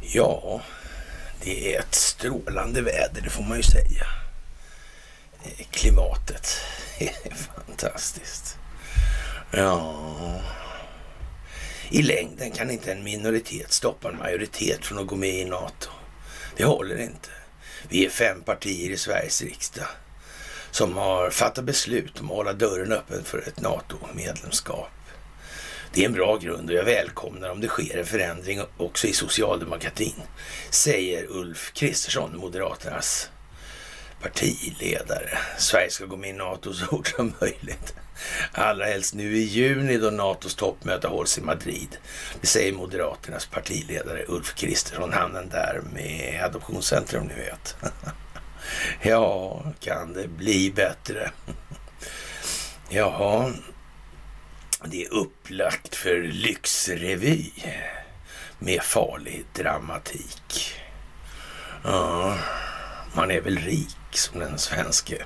Ja, det är ett strålande väder, det får man ju säga. Eh, klimatet är fantastiskt. Ja, i längden kan inte en minoritet stoppa en majoritet från att gå med i NATO. Det håller inte. Vi är fem partier i Sveriges riksdag som har fattat beslut om att hålla dörren öppen för ett NATO-medlemskap. Det är en bra grund och jag välkomnar om det sker en förändring också i socialdemokratin, säger Ulf Kristersson, Moderaternas partiledare. Sverige ska gå med i NATO så fort som möjligt. Allra helst nu i juni då NATOs toppmöte hålls i Madrid. Det säger Moderaternas partiledare Ulf Kristersson, han den där med Adoptionscentrum ni vet. ja, kan det bli bättre? Jaha, det är upplagt för lyxrevy med farlig dramatik. Ja, man är väl rik som den svenske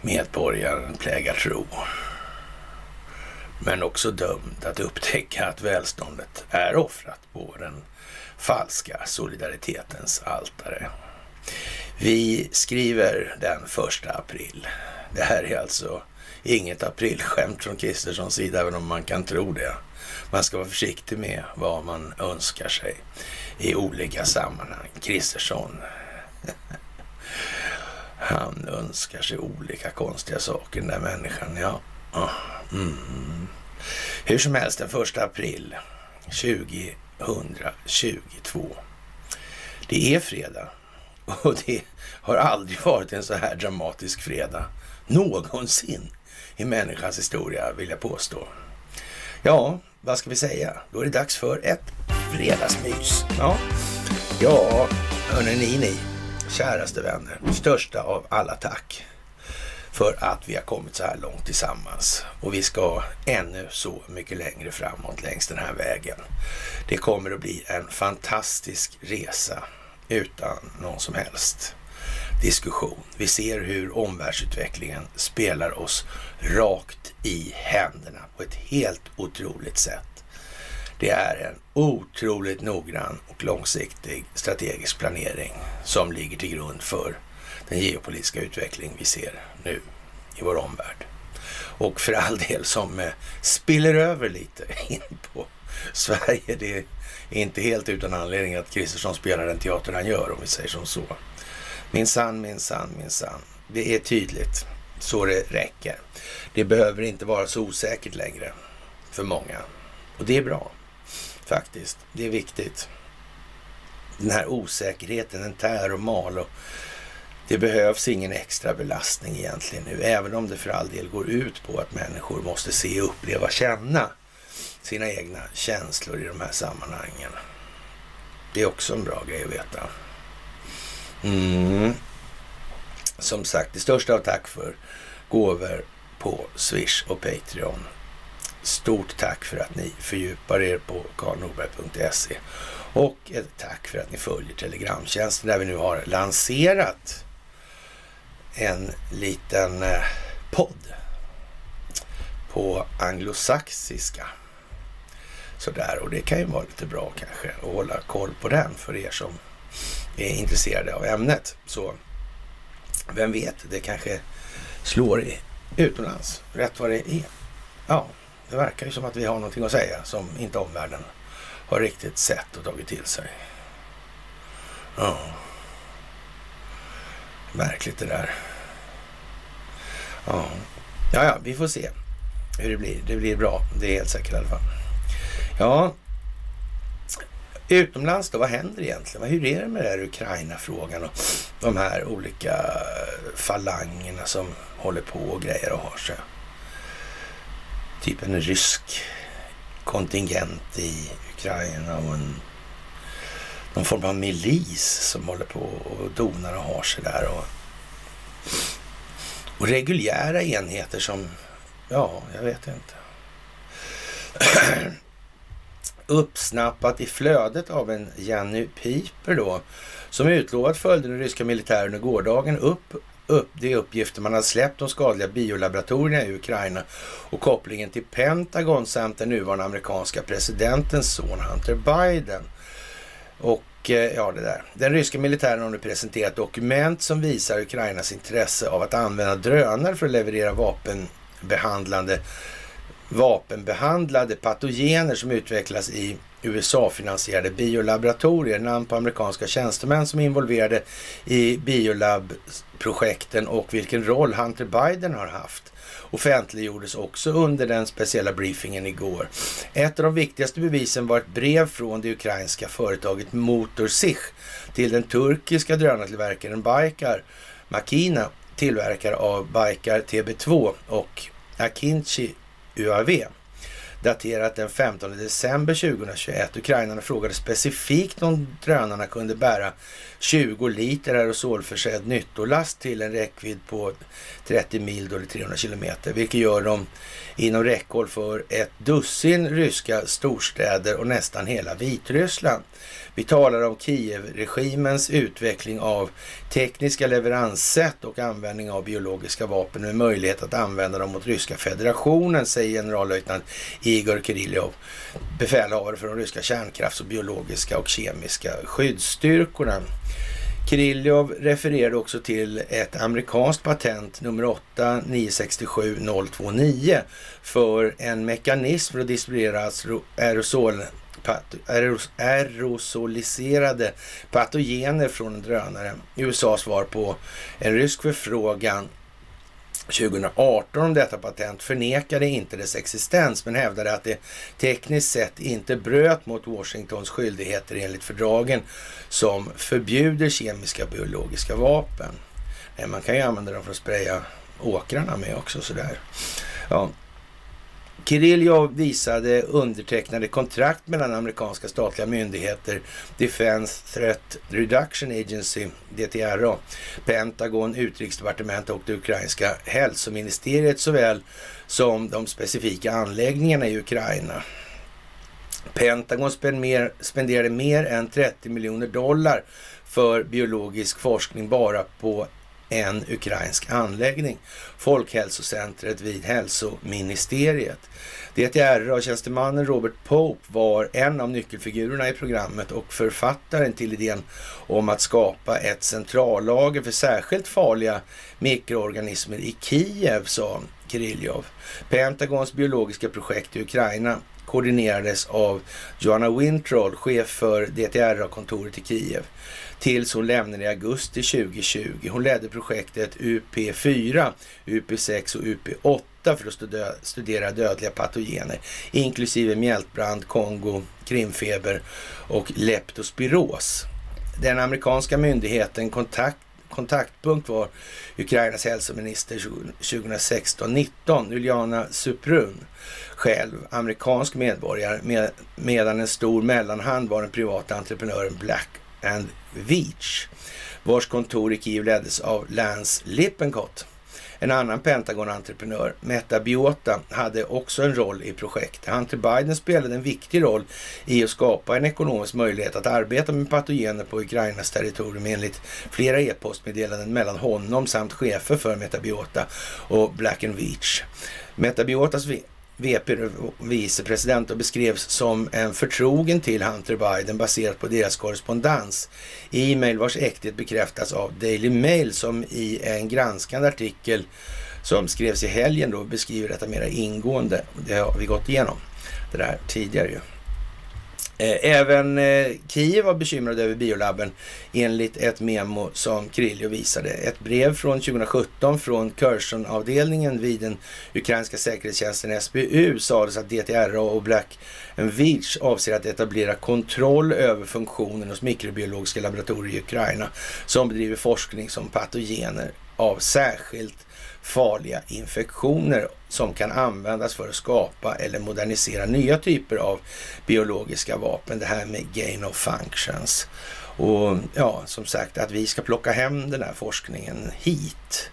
medborgaren plägar tro. Men också dömd att upptäcka att välståndet är offrat på den falska solidaritetens altare. Vi skriver den första april. Det här är alltså inget aprilskämt från Kristerssons sida, även om man kan tro det. Man ska vara försiktig med vad man önskar sig i olika sammanhang. Kristersson han önskar sig olika konstiga saker, den där människan. Ja. Mm. Hur som helst, den första april 2022. Det är fredag och det har aldrig varit en så här dramatisk fredag någonsin i människans historia, vill jag påstå. Ja, vad ska vi säga? Då är det dags för ett fredagsmys. Ja, ja hörni ni, ni käraste vänner, största av alla tack för att vi har kommit så här långt tillsammans. Och vi ska ännu så mycket längre framåt längs den här vägen. Det kommer att bli en fantastisk resa utan någon som helst diskussion. Vi ser hur omvärldsutvecklingen spelar oss rakt i händerna på ett helt otroligt sätt. Det är en otroligt noggrann och långsiktig strategisk planering som ligger till grund för den geopolitiska utveckling vi ser nu i vår omvärld. Och för all del som eh, spiller över lite in på Sverige. Det inte helt utan anledning att Kristersson spelar den teater han gör, om vi säger som så. Minsann, minsann, minsann. Det är tydligt så det räcker. Det behöver inte vara så osäkert längre för många. Och det är bra faktiskt. Det är viktigt. Den här osäkerheten, den tär och mal och det behövs ingen extra belastning egentligen nu, även om det för all del går ut på att människor måste se, uppleva, känna sina egna känslor i de här sammanhangen. Det är också en bra grej att veta. Mm. Som sagt, det största av tack för gåvor på Swish och Patreon. Stort tack för att ni fördjupar er på karlnorberg.se och ett tack för att ni följer Telegramtjänsten där vi nu har lanserat en liten eh, podd på anglosaxiska. Sådär, och det kan ju vara lite bra kanske att hålla koll på den för er som är intresserade av ämnet. Så vem vet, det kanske slår i utomlands rätt vad det är. Ja, det verkar ju som att vi har någonting att säga som inte omvärlden har riktigt sett och tagit till sig. Ja. Märkligt det där. Ja. ja, ja, vi får se hur det blir. Det blir bra. Det är helt säkert i alla fall. Ja, utomlands då, vad händer egentligen? Hur är det med den här Ukraina-frågan och de här olika eh, falangerna som håller på och grejer och har sig? typ en rysk kontingent i Ukraina och en, någon form av milis som håller på och donar och har sig där. Och, och reguljära enheter som, ja, jag vet inte. Uppsnappat i flödet av en Jenny Piper då, som utlovat följde den ryska militären under gårdagen upp upp de uppgifter man har släppt om skadliga biolaboratorierna i Ukraina och kopplingen till Pentagon samt den nuvarande amerikanska presidentens son Hunter Biden. Och eh, ja, det där. Den ryska militären har nu presenterat dokument som visar Ukrainas intresse av att använda drönare för att leverera vapenbehandlande vapenbehandlade patogener som utvecklas i USA-finansierade biolaboratorier. Namn på amerikanska tjänstemän som är involverade i biolabprojekten och vilken roll Hunter Biden har haft offentliggjordes också under den speciella briefingen igår. Ett av de viktigaste bevisen var ett brev från det ukrainska företaget Motorsich till den turkiska drönartillverkaren Baykar Makina, tillverkare av Baykar TB2 och Akinci UAV daterat den 15 december 2021. Ukrainarna frågade specifikt om drönarna kunde bära 20 liter aerosolförsedd nyttolast till en räckvidd på 30 mil, då eller 300 kilometer, vilket gör dem inom räckhåll för ett dussin ryska storstäder och nästan hela Vitryssland. Vi talar om Kiev-regimens utveckling av tekniska leveranssätt och användning av biologiska vapen med möjlighet att använda dem mot ryska federationen, säger generallöjtnant Igor Kirillov, befälhavare för de ryska kärnkrafts och biologiska och kemiska skyddsstyrkorna. Kirillov refererade också till ett amerikanskt patent nummer 8-967-029, för en mekanism för att distribuera aerosol aerosoliserade patogener från en drönare. USAs svar på en rysk förfrågan 2018 om detta patent förnekade inte dess existens men hävdade att det tekniskt sett inte bröt mot Washingtons skyldigheter enligt fördragen som förbjuder kemiska och biologiska vapen. Man kan ju använda dem för att spraya åkrarna med också sådär. Ja, Kirillov visade undertecknade kontrakt mellan amerikanska statliga myndigheter, Defense Threat Reduction Agency, DTRA, Pentagon, Utrikesdepartementet och det ukrainska hälsoministeriet såväl som de specifika anläggningarna i Ukraina. Pentagon spenderade mer än 30 miljoner dollar för biologisk forskning bara på en ukrainsk anläggning, Folkhälsocentret vid hälsoministeriet. DTRA-tjänstemannen Robert Pope var en av nyckelfigurerna i programmet och författaren till idén om att skapa ett centrallager för särskilt farliga mikroorganismer i Kiev, sa Kirillov. Pentagons biologiska projekt i Ukraina koordinerades av Joanna Wintroll, chef för DTRA-kontoret i Kiev tills hon lämnade i augusti 2020. Hon ledde projektet UP4, UP6 och UP8 för att studera dödliga patogener, inklusive mjältbrand, Kongo, krimfeber och leptospiros. Den amerikanska myndigheten kontakt kontaktpunkt var Ukrainas hälsominister 2016-19, Juliana Suprun, själv amerikansk medborgare, med, medan en stor mellanhand var den privata entreprenören Black and Veach, vars kontor i Kiev leddes av Lance Lippencott. En annan Pentagon-entreprenör, Meta Biota, hade också en roll i projektet. Hunter Biden spelade en viktig roll i att skapa en ekonomisk möjlighet att arbeta med patogener på Ukrainas territorium enligt flera e-postmeddelanden mellan honom samt chefer för Metabiota och Black and Veatch. Metabiotas VP, vicepresident, och beskrevs som en förtrogen till Hunter Biden baserat på deras korrespondens. E-mail vars äkthet bekräftas av Daily Mail som i en granskande artikel som skrevs i helgen då beskriver detta mera ingående. Det har vi gått igenom det där tidigare ju. Eh, även eh, Kiev var bekymrad över biolabben enligt ett memo som Kriljo visade. Ett brev från 2017 från Curson-avdelningen vid den ukrainska säkerhetstjänsten SBU sades att DTRA och Black Veatch avser att etablera kontroll över funktionen hos mikrobiologiska laboratorier i Ukraina som bedriver forskning som patogener av särskilt farliga infektioner som kan användas för att skapa eller modernisera nya typer av biologiska vapen. Det här med gain of functions. Och ja, som sagt att vi ska plocka hem den här forskningen hit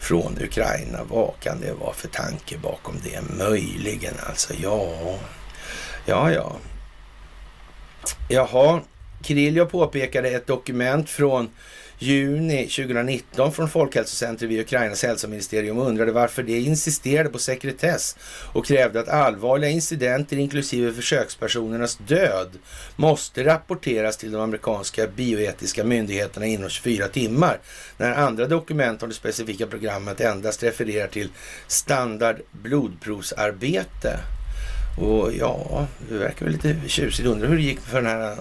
från Ukraina. Vad kan det vara för tanke bakom det? Möjligen alltså, ja, ja, ja. Jaha, Kirillov påpekade ett dokument från juni 2019 från Folkhälsocentret vid Ukrainas hälsoministerium och undrade varför det insisterade på sekretess och krävde att allvarliga incidenter inklusive försökspersonernas död måste rapporteras till de amerikanska bioetiska myndigheterna inom 24 timmar när andra dokument om det specifika programmet endast refererar till standard blodprovsarbete. Och ja, det verkar väl lite tjusigt. Undrar hur det gick för den här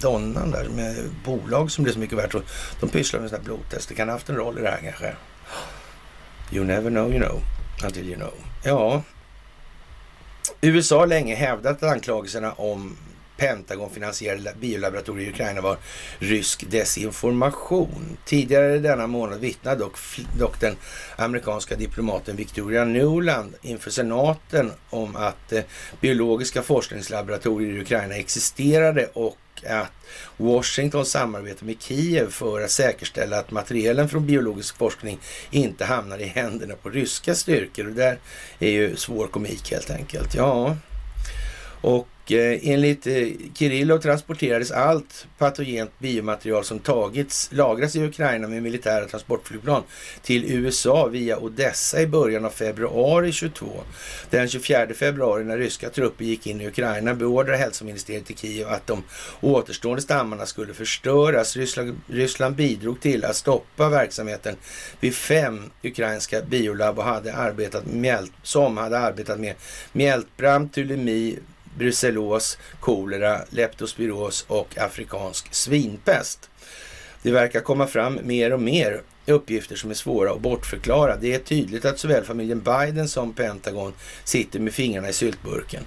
donnan där med bolag som blev så mycket värt. De pysslar med sådana här blodtester. Kan ha haft en roll i det här kanske. You never know you know until you know. Ja, USA har länge hävdat anklagelserna om Pentagon-finansierade biolaboratorier i Ukraina var rysk desinformation. Tidigare denna månad vittnade dock, dock den amerikanska diplomaten Victoria Nuland inför senaten om att eh, biologiska forskningslaboratorier i Ukraina existerade och att Washington samarbetar med Kiev för att säkerställa att materialen från biologisk forskning inte hamnar i händerna på ryska styrkor. Och där är ju svår komik helt enkelt. Ja, och Eh, enligt eh, Kirillov transporterades allt patogent biomaterial som tagits, lagras i Ukraina med militära transportflygplan till USA via Odessa i början av februari 22. Den 24 februari när ryska trupper gick in i Ukraina beordrade hälsoministeriet i Kiev att de återstående stammarna skulle förstöras. Ryssland, Ryssland bidrog till att stoppa verksamheten vid fem ukrainska biolabb och hade arbetat med, som hade arbetat med mjältbrand, tulemi, brucellos, kolera, leptospiros och afrikansk svinpest. Det verkar komma fram mer och mer uppgifter som är svåra att bortförklara. Det är tydligt att såväl familjen Biden som Pentagon sitter med fingrarna i syltburken.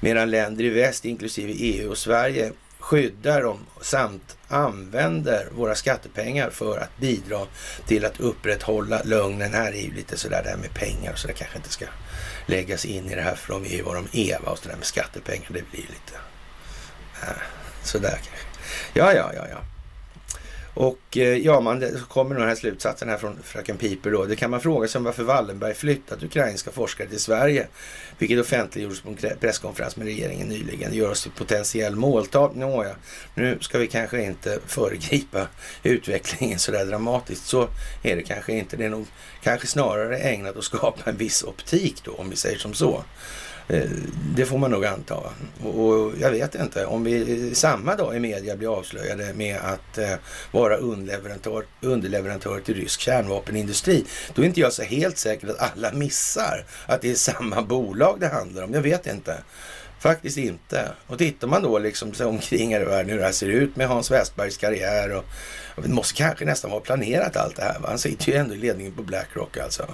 Medan länder i väst, inklusive EU och Sverige, skyddar dem samt använder våra skattepengar för att bidra till att upprätthålla lögnen. Här är ju lite sådär det här med pengar så det kanske inte ska läggas in i det här för de är ju vad de är och sådär med skattepengar. Det blir lite äh, sådär kanske. Ja, ja, ja, ja. Och eh, ja, man, kommer den här slutsatsen här från fröken Piper då. Det kan man fråga sig om varför Wallenberg flyttat ukrainska forskare till Sverige, vilket offentliggjordes på en presskonferens med regeringen nyligen. Det gör oss till potentiell måltavla. Nåja, nu ska vi kanske inte föregripa utvecklingen så där dramatiskt. Så är det kanske inte. Det är nog kanske snarare ägnat att skapa en viss optik då, om vi säger som så. Eh, det får man nog anta. Och jag vet inte, om vi samma dag i media blir avslöjade med att eh, vara underleverantör, underleverantör till rysk kärnvapenindustri, då är inte jag så helt säker att alla missar att det är samma bolag det handlar om. Jag vet inte. Faktiskt inte. Och tittar man då liksom sig omkring här i världen hur det här ser ut med Hans Westbergs karriär och, och det måste kanske nästan vara planerat allt det här. Va? Han sitter ju ändå i ledningen på Blackrock alltså.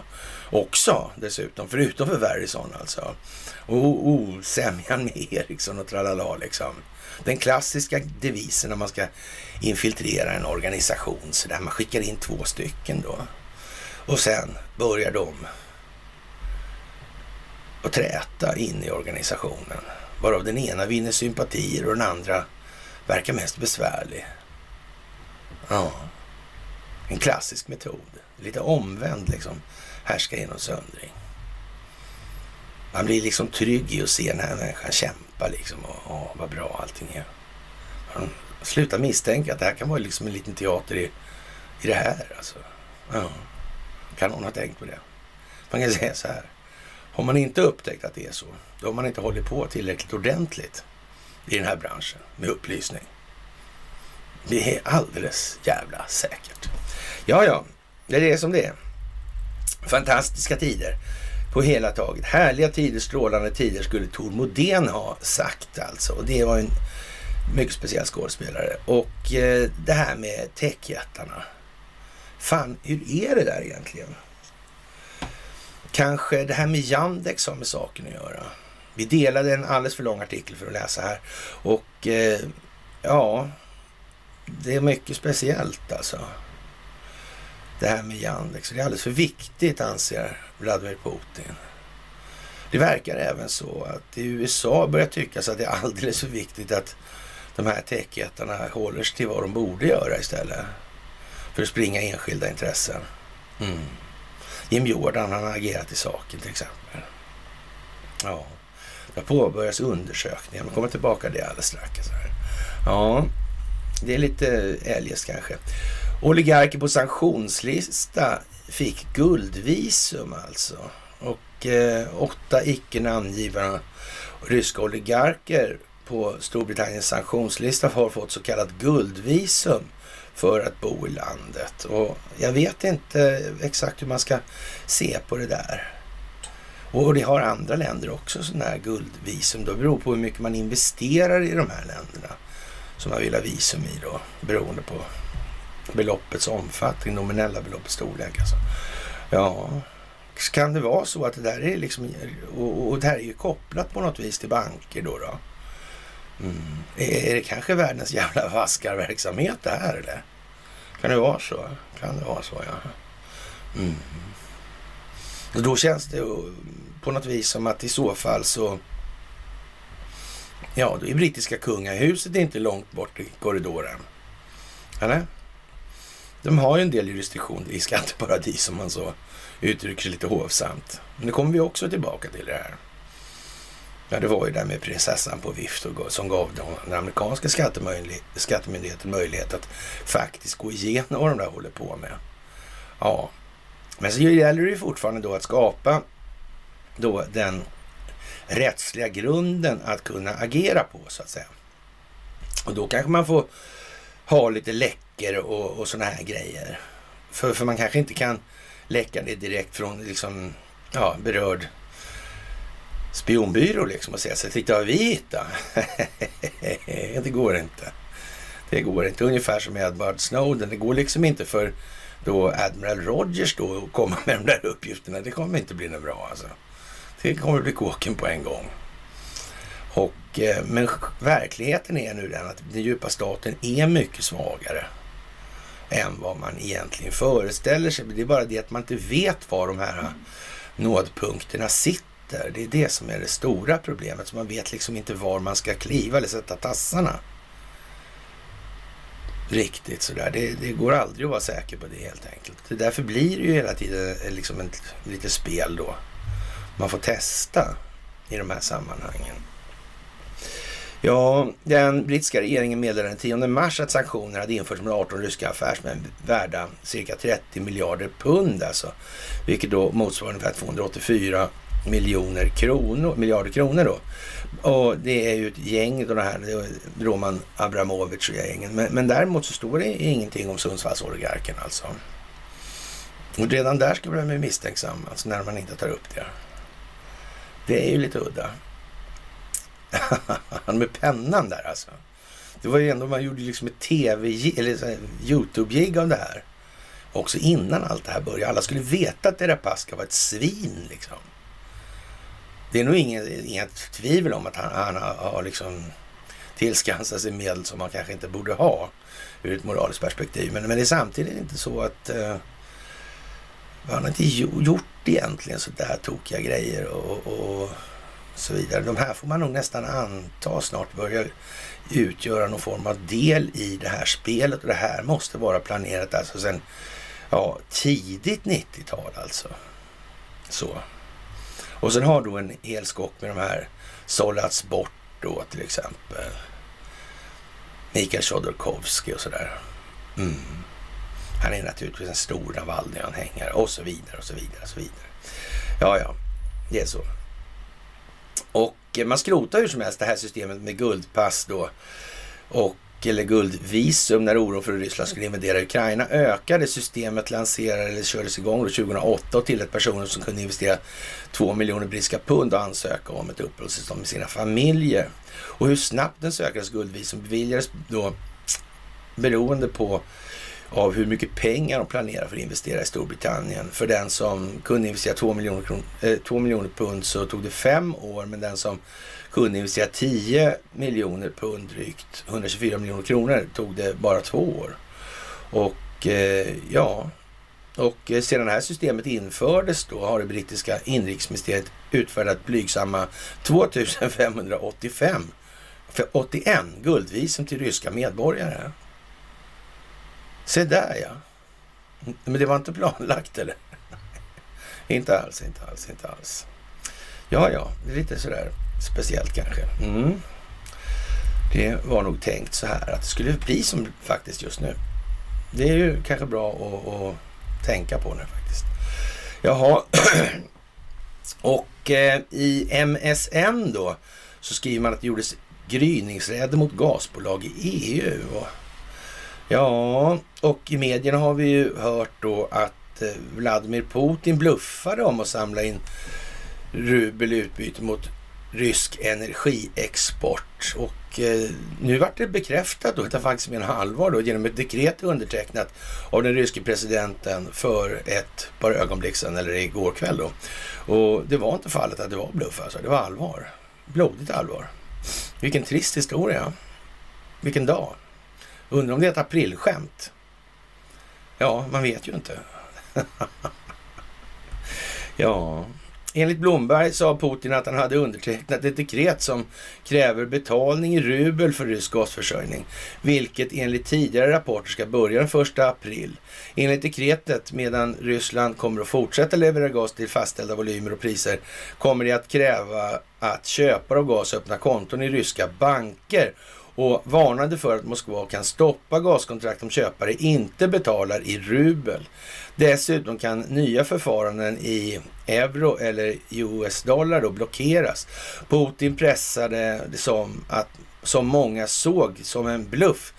Också dessutom, förutom för Verizon alltså. Och osämjan med Ericsson och tralala liksom. Den klassiska devisen när man ska infiltrera en organisation så där man skickar in två stycken då. Och sen börjar de att träta in i organisationen. Varav den ena vinner sympatier och den andra verkar mest besvärlig. Ja, en klassisk metod. Lite omvänd liksom. Härska genom söndring. Man blir liksom trygg i att se den här människan kämpa liksom. Och, och vad bra allting är. Man slutar misstänka att det här kan vara liksom en liten teater i, i det här. Alltså. Ja. Kan någon ha tänkt på det? Man kan säga så här. Har man inte upptäckt att det är så, då har man inte hållit på tillräckligt ordentligt i den här branschen med upplysning. Det är alldeles jävla säkert. Ja, ja, det är det som det är. Fantastiska tider på hela taget. Härliga tider, strålande tider skulle Tor Modén ha sagt alltså. Och det var en mycket speciell skådespelare. Och eh, det här med techjättarna. Fan, hur är det där egentligen? Kanske det här med Yandex har med saken att göra. Vi delade en alldeles för lång artikel för att läsa här. Och eh, ja, det är mycket speciellt alltså. Det här med Yandex. Liksom. Det är alldeles för viktigt anser Vladimir Putin. Det verkar även så att i USA börjar tyckas att det är alldeles för viktigt att de här techjättarna håller sig till vad de borde göra istället. För att springa enskilda intressen. Mm. Jim Jordan han har agerat i saken till exempel. Ja, det har påbörjats undersökningar. Man kommer tillbaka till det alldeles strax. Ja, det är lite eljest kanske. Oligarker på sanktionslista fick guldvisum alltså. Och eh, åtta icke namngivna ryska oligarker på Storbritanniens sanktionslista har fått så kallat guldvisum för att bo i landet. Och jag vet inte exakt hur man ska se på det där. Och det har andra länder också sådana här guldvisum. Det beror på hur mycket man investerar i de här länderna som man vill ha visum i då, beroende på beloppets omfattning, nominella beloppets storlek alltså. Ja, kan det vara så att det där är liksom, och, och det här är ju kopplat på något vis till banker då? då? Mm. Är det kanske världens jävla vaskarverksamhet det här eller? Kan det vara så? Kan det vara så ja. Mm. Och då känns det på något vis som att i så fall så Ja, då är brittiska kungahuset inte långt bort i korridoren. Eller? De har ju en del jurisdiktion i skatteparadis om man så uttrycker sig lite hovsamt. Men det kommer vi också tillbaka till det här. Ja, det var ju det med prinsessan på vift och, som gav den amerikanska skattemyndigheten möjlighet att faktiskt gå igenom vad de där håller på med. Ja, men så gäller det ju fortfarande då att skapa då den rättsliga grunden att kunna agera på så att säga. Och då kanske man får ha lite läckor och, och sådana här grejer. För, för man kanske inte kan läcka det direkt från liksom, ja, berörd spionbyrå liksom och säga så titta vad vi hittade. det går inte. Det går inte. Ungefär som med Edward Snowden. Det går liksom inte för då Admiral Rogers då att komma med de där uppgifterna. Det kommer inte bli något bra alltså. Det kommer bli kåken på en gång. Och, eh, men verkligheten är nu den att den djupa staten är mycket svagare än vad man egentligen föreställer sig. Det är bara det att man inte vet var de här nådpunkterna sitter. Det är det som är det stora problemet. Så man vet liksom inte var man ska kliva eller sätta tassarna. Riktigt sådär. Det, det går aldrig att vara säker på det helt enkelt. Det därför blir det ju hela tiden eh, liksom ett litet spel då. Man får testa i de här sammanhangen. Ja, den brittiska regeringen meddelade den 10 mars att sanktioner hade införts mot 18 ryska affärsmän värda cirka 30 miljarder pund alltså. Vilket då motsvarar ungefär 284 miljoner kronor, miljarder kronor då. Och det är ju ett gäng då det här, Roman Abramovic och gängen. Men, men däremot så står det ingenting om Sundsvallsoligarken alltså. Och redan där ska man bli misstänksam, alltså när man inte tar upp det. Det är ju lite udda. Han med pennan där alltså. Det var ju ändå, man gjorde liksom ett tv eller Youtube-gig av det här. Också innan allt det här började. Alla skulle veta att Deripaska var ett svin liksom. Det är nog inget, inget tvivel om att han, han har, har liksom tillskansat sig medel som man kanske inte borde ha ur ett moraliskt perspektiv. Men, men det är samtidigt inte så att eh, han har inte gjort egentligen sådär tokiga grejer och, och så vidare. De här får man nog nästan anta snart börjar utgöra någon form av del i det här spelet och det här måste vara planerat alltså sen ja, tidigt 90-tal alltså. Så. Och sen har då en hel skock med de här sållats bort då till exempel. Mikael Chodorkovsky och sådär. Mm. Han är naturligtvis en stor Navalny-anhängare och så vidare och så vidare och så vidare. Ja, ja, det är så. Och man skrotar hur som helst det här systemet med guldpass då och eller guldvisum när oron för att Ryssland skulle invadera Ukraina ökade. Systemet lanserades eller kördes igång 2008 och tillät personer som kunde investera 2 miljoner brittiska pund och ansöka om ett uppehållstillstånd med sina familjer. Och hur snabbt den sökandes guldvisum beviljades då beroende på av hur mycket pengar de planerar för att investera i Storbritannien. För den som kunde investera 2 miljoner, eh, 2 miljoner pund så tog det fem år, men den som kunde investera 10 miljoner pund drygt, 124 miljoner kronor, tog det bara två år. Och eh, ja, och eh, sedan det här systemet infördes då har det brittiska inrikesministeriet utfärdat blygsamma 2585 för 81 guldvisum till ryska medborgare. Se där ja. Men det var inte planlagt eller? inte alls, inte alls, inte alls. Ja, ja, det är lite sådär speciellt kanske. Mm. Det var nog tänkt så här att det skulle bli som faktiskt just nu. Det är ju kanske bra att, att tänka på nu faktiskt. Jaha, och eh, i MSN då så skriver man att det gjordes gryningsräder mot gasbolag i EU. Och, ja, och i medierna har vi ju hört då att eh, Vladimir Putin bluffade om att samla in rubel i utbyte mot rysk energiexport. Och eh, nu vart det bekräftat då, att det faktiskt menar allvar då, genom ett dekret undertecknat av den ryske presidenten för ett par ögonblick sedan, eller igår kväll då. Och det var inte fallet att det var bluff alltså, det var allvar. Blodigt allvar. Vilken trist historia. Vilken dag. Undrar om det är ett aprilskämt? Ja, man vet ju inte. ja, Enligt Blomberg sa Putin att han hade undertecknat ett dekret som kräver betalning i rubel för rysk gasförsörjning, vilket enligt tidigare rapporter ska börja den 1 april. Enligt dekretet, medan Ryssland kommer att fortsätta leverera gas till fastställda volymer och priser, kommer det att kräva att köpare av gas öppnar konton i ryska banker och varnade för att Moskva kan stoppa gaskontrakt om köpare inte betalar i rubel. Dessutom kan nya förfaranden i euro eller US-dollar då blockeras. Putin pressade det som, att, som många såg som en bluff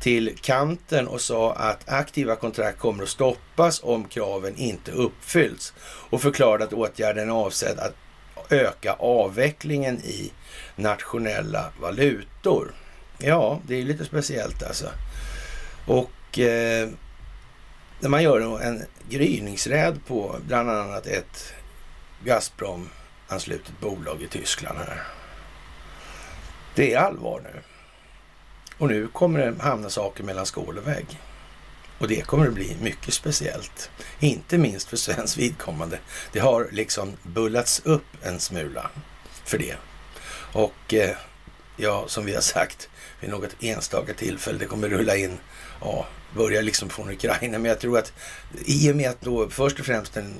till kanten och sa att aktiva kontrakt kommer att stoppas om kraven inte uppfylls och förklarade att åtgärden är avsedd att öka avvecklingen i nationella valutor. Ja, det är lite speciellt alltså. Och eh, när man gör en gryningsräd på bland annat ett Gazprom-anslutet bolag i Tyskland här. Det är allvar nu. Och nu kommer det hamna saker mellan skål och vägg. Och det kommer att bli mycket speciellt. Inte minst för svensk vidkommande. Det har liksom bullats upp en smula för det. Och eh, ja, som vi har sagt vid något enstaka tillfälle, det kommer rulla in ja, börjar liksom från Ukraina. Men jag tror att i och med att då först och främst den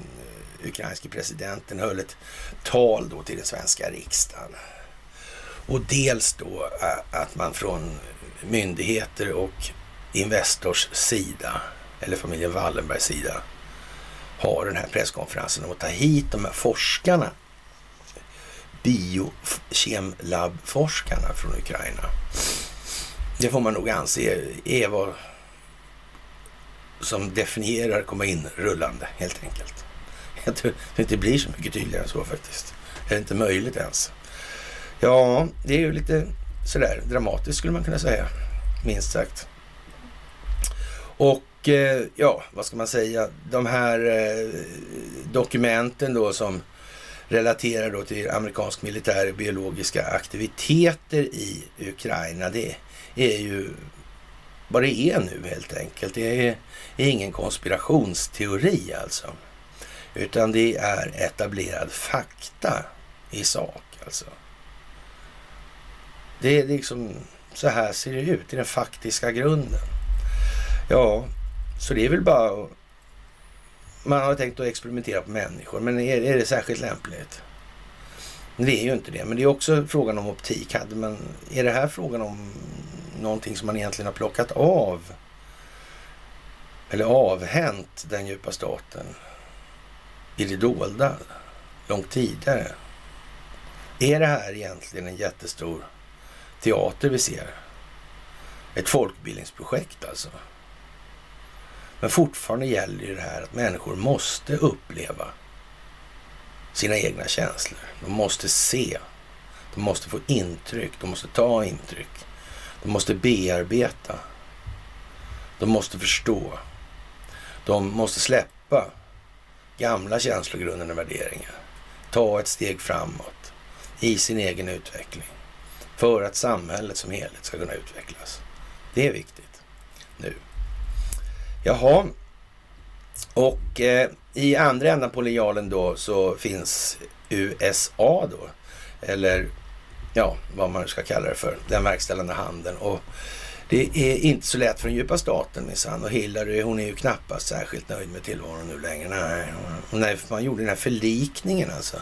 eh, ukrainske presidenten höll ett tal då till den svenska riksdagen. Och dels då eh, att man från myndigheter och Investors sida, eller familjen Wallenbergs sida, har den här presskonferensen om att ta hit de här forskarna. Biokemlabbforskarna från Ukraina. Det får man nog anse är vad som definierar komma in rullande helt enkelt. Jag tror det inte blir så mycket tydligare än så faktiskt. Det är inte möjligt ens. Ja, det är ju lite sådär dramatiskt skulle man kunna säga, minst sagt. Och eh, ja, vad ska man säga? De här eh, dokumenten då som relaterar då till amerikansk militär biologiska aktiviteter i Ukraina. Det är ju vad det är nu helt enkelt. Det är ingen konspirationsteori alltså. Utan det är etablerad fakta i sak alltså. Det är liksom så här ser det ut i den faktiska grunden. Ja, så det är väl bara... att man har tänkt att experimentera på människor, men är, är det särskilt lämpligt? Det är ju inte det, men det är också frågan om optik. Hade man, är det här frågan om någonting som man egentligen har plockat av eller avhänt den djupa staten i det dolda långt tidigare? Är det här egentligen en jättestor teater vi ser? Ett folkbildningsprojekt alltså. Men fortfarande gäller ju det här att människor måste uppleva sina egna känslor. De måste se. De måste få intryck. De måste ta intryck. De måste bearbeta. De måste förstå. De måste släppa gamla känslogrunder och värderingar. Ta ett steg framåt i sin egen utveckling för att samhället som helhet ska kunna utvecklas. Det är viktigt nu. Jaha, och eh, i andra änden på linjalen då så finns USA då, eller ja, vad man ska kalla det för, den verkställande handeln. Och det är inte så lätt för den djupa staten minsann. Och Hillary hon är ju knappast särskilt nöjd med tillvaron nu längre. Nej, nej man gjorde den här förlikningen alltså.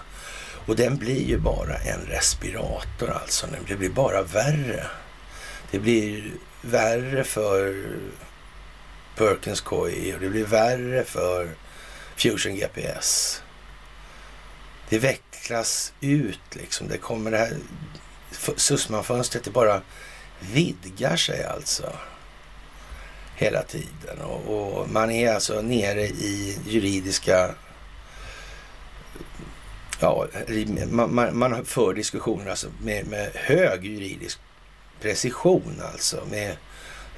Och den blir ju bara en respirator alltså. Det blir bara värre. Det blir värre för Perkins KI och det blir värre för Fusion GPS. Det vecklas ut liksom. Det kommer det här Sussman-fönstret, det bara vidgar sig alltså hela tiden. Och, och, man är alltså nere i juridiska... Ja, man, man, man för diskussioner alltså med, med hög juridisk precision alltså. Med,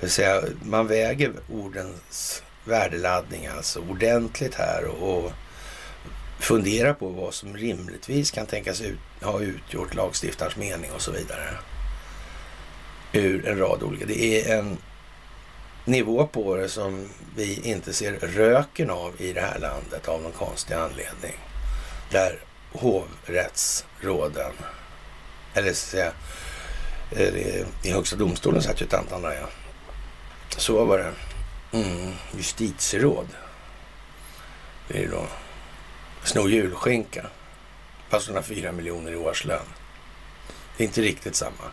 säga, man väger ordens värdeladdning alltså ordentligt här och, och funderar på vad som rimligtvis kan tänkas ut, ha utgjort lagstiftarens mening och så vidare. Ur en rad olika. Det är en nivå på det som vi inte ser röken av i det här landet av någon konstig anledning. Där hovrättsråden, eller så säga, eh, i Högsta domstolen satt ju ett antal andra, ja. Så var det. Mm, justitieråd. Det är då sno julskinka. Fast hon har fyra miljoner i årslön. Det är inte riktigt samma.